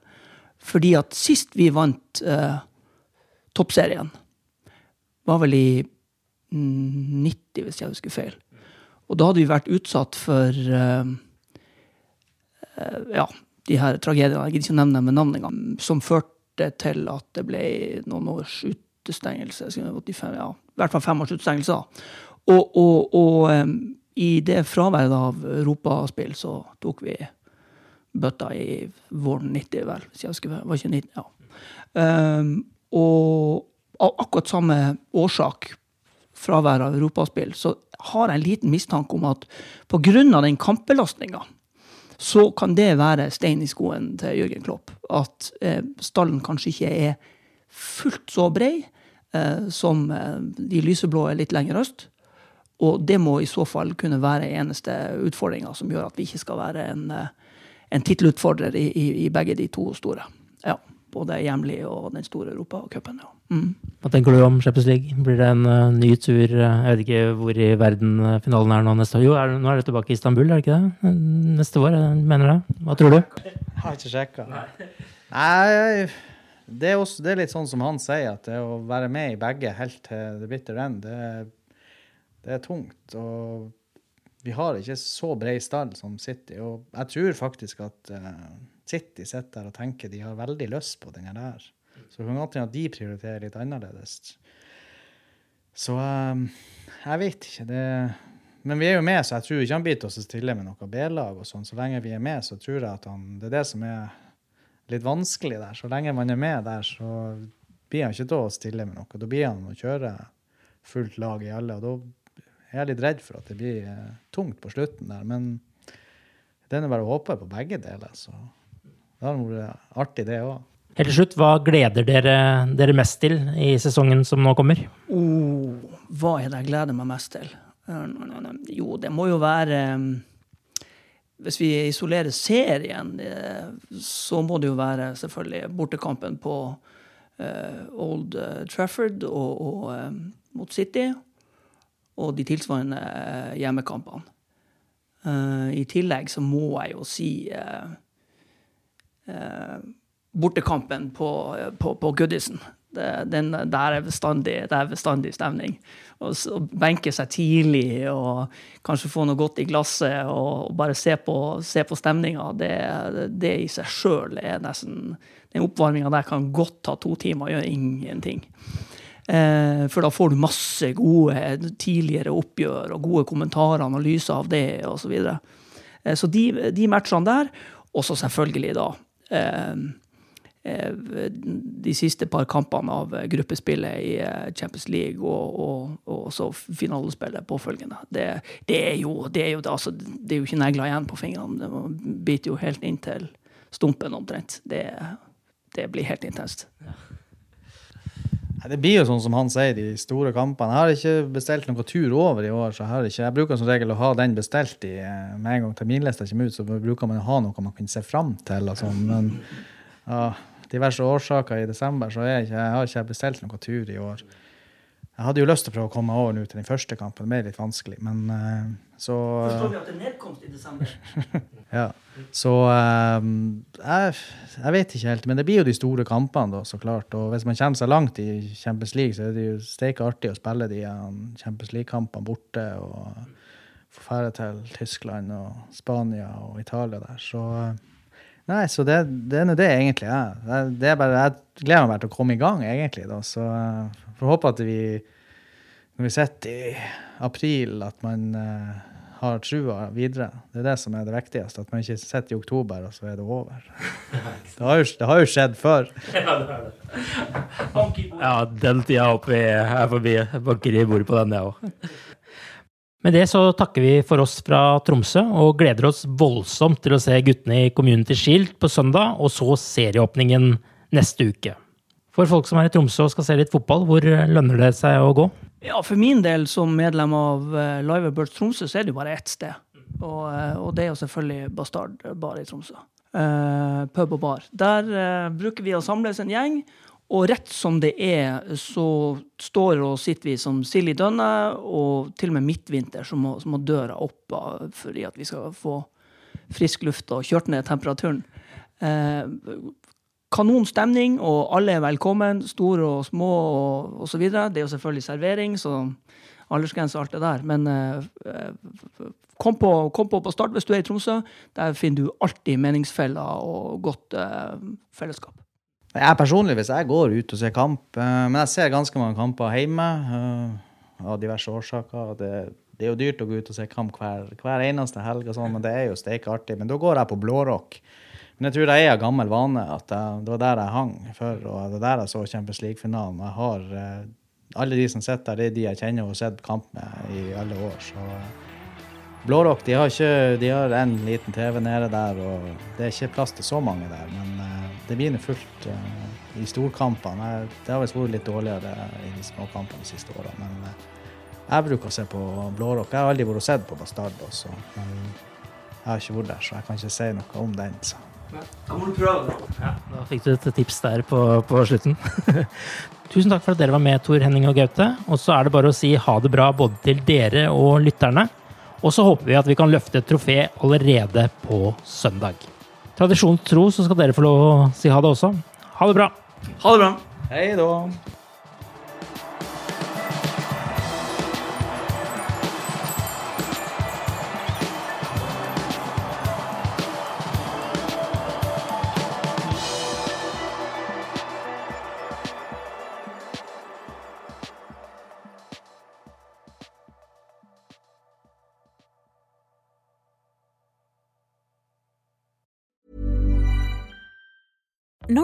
Fordi at sist vi vant uh, toppserien, var vel i 90, hvis jeg husker feil. Og da hadde vi vært utsatt for uh, uh, ja, de her tragediene, jeg gidder ikke å nevne med navn engang, som førte til at det ble noen års utestengelse. 85, ja, I hvert fall fem års utestengelse. Og, og, og um, i det fraværet av europaspill så tok vi bøtta i våren 90, vel. Hvis jeg husker, var ikke 19, ja. Um, og av akkurat samme årsak, fravær av europaspill, så har jeg en liten mistanke om at pga. den kampbelastninga, så kan det være stein i skoen til Jørgen Klopp. At eh, stallen kanskje ikke er fullt så brei eh, som eh, de lyseblå er litt lenger øst. Og det må i så fall kunne være eneste utfordringa som gjør at vi ikke skal være en, eh, en tittelutfordrer i, i, i, begge de to store. Ja, Både hjemlig og den store europacupen. Ja. Mm. Hva tenker du om Champions League? Blir det en uh, ny tur? Jeg vet ikke hvor i verden finalen er nå neste år. Jo, er, nå er det tilbake i Istanbul, er det ikke det? Neste år, mener det. Hva tror du? Jeg har ikke sjekka. Nei, det er, også, det er, litt sånn som han sier, at det å være med i begge helt til the bitter end, det det er tungt. Og vi har ikke så bred stall som City. Og jeg tror faktisk at uh, City sitter der og tenker de har veldig lyst på denne der. Så det kan godt hende at de prioriterer litt annerledes. Så um, jeg vet ikke. det men vi er jo med, så jeg tror ikke han biter oss stille med noe B-lag. og sånn. Så lenge vi er med, så tror jeg at han, det er det som er litt vanskelig der. Så lenge man er med der, så blir han ikke til å stille med noe. Da blir han å kjøre fullt lag i alle. og da er jeg litt redd for at det blir eh, tungt på slutten der, men det er bare å håpe på begge deler. Så det har vært artig, det òg. Helt til slutt, hva gleder dere dere mest til i sesongen som nå kommer? Oh, hva er det jeg gleder meg mest til? Jo, det må jo være Hvis vi isolerer serien, eh, så må det jo være selvfølgelig bortekampen på uh, Old Trafford og, og uh, mot City og de tilsvarende eh, hjemmekampene. I tillegg så må jeg jo si bortekampen på, på, på Goodison. Den, der, er bestandig, det er bestandig stemning. Å benke seg tidlig og kanskje få noe godt i glasset og, og bare se på, se på stemninga, det, det, i seg sjøl er nesten Den oppvarminga der kan godt ta to timer og gjøre ingenting. Eh, for da får du masse gode tidligere oppgjør og gode kommentarer, analyser av det osv. Så, videre. Eh, så de, de matchene der. Og så selvfølgelig da eh, de siste par kampene av gruppespillet i Champions League og, og, og så finalespillet påfølgende. Det, det, er jo, det, er jo, altså, det er jo ikke negler igjen på fingrene. Det biter jo helt inn til stumpen omtrent. Det, det blir helt intenst. Ja. Det blir jo sånn som han sier, de store kampene. Jeg har ikke bestilt noen tur over i år. så Jeg, ikke, jeg bruker som regel å ha den bestilt i, eh, med en gang terminlista kommer ut. Så bruker man å ha noe man kan se fram til. sånn, Men av diverse årsaker i desember så jeg, ikke, jeg har ikke bestilt noen tur i år. Jeg hadde jo lyst til å prøve å komme over nå til den første kampen. Det ble litt vanskelig, men uh, så Forstår vi at det er nedkomst i desember? ja. Så um, jeg, jeg, vet ikke helt. Men det blir jo de store kampene, da, så klart. Og hvis man kommer seg langt i Champions League, så er det jo steike artig å spille de Champions League-kampene borte. og få dra til Tyskland og Spania og Italia der. Så Nei, så det, det er det egentlig er. Det er bare, jeg gleder meg bare til å komme i gang, egentlig. da, Så får håpe at vi, når vi sitter i april, at man uh, har trua videre. Det er det som er det viktigste. At man ikke sitter i oktober, og så er det over. Det har jo, det har jo skjedd før. Ja. Ja, den tida oppe er forbi. Banker i bordet på den, jeg òg. Med det så takker vi for oss fra Tromsø, og gleder oss voldsomt til å se guttene i Community Shield på søndag, og så serieåpningen neste uke. For folk som er i Tromsø og skal se litt fotball, hvor lønner det seg å gå? Ja, For min del som medlem av eh, Live Birds Tromsø, så er det jo bare ett sted. Og, eh, og det er jo selvfølgelig Bastard Bar i Tromsø. Uh, pub og bar. Der uh, bruker vi å samles en gjeng og rett som det er, så står og sitter vi som sild i dønne, og til og med midtvinter så må, så må døra opp fordi at vi skal få frisk luft og kjørt ned temperaturen. Eh, kanonstemning, og alle er velkommen. Store og små og osv. Det er jo selvfølgelig servering, så aldersgrense og alt det der. Men eh, kom, på, kom, på, på start hvis du er i Tromsø. Der finner du alltid meningsfeller og godt eh, fellesskap. Jeg personlig, hvis jeg går ut og ser kamp uh, Men jeg ser ganske mange kamper hjemme av diverse årsaker. Det, det, er jo dyrt å gå ut og se kamp hver, hver eneste helg, og sånn, men det er jo steike artig. Men da går jeg på blårock. Men jeg tror det er av gammel vane at jeg, det var der jeg hang før, og det var der jeg så Champions League-finalen. Jeg har alle de som sitter der, det er de jeg kjenner og har sett kamp med i alle år. Så Blårock de har, ikke, de har en liten TV nede der, og det er ikke plass til så mange der. Men uh, det blir fullt uh, i storkampene. Det har visst vært litt dårligere i de småkampene de siste årene. Men uh, jeg bruker å se på Blårock. Jeg har aldri vært og sett på Bastard også, men jeg har ikke vært der, så jeg kan ikke si noe om den. Så. Da må du prøve det. Ja, da fikk du et tips der på, på slutten. Tusen takk for at dere var med, Tor Henning og Gaute. Og så er det bare å si ha det bra både til dere og lytterne. Og så håper vi at vi kan løfte et trofé allerede på søndag. Tradisjon tro så skal dere få lov å si ha det også. Ha det bra. Ha det bra. Hei da.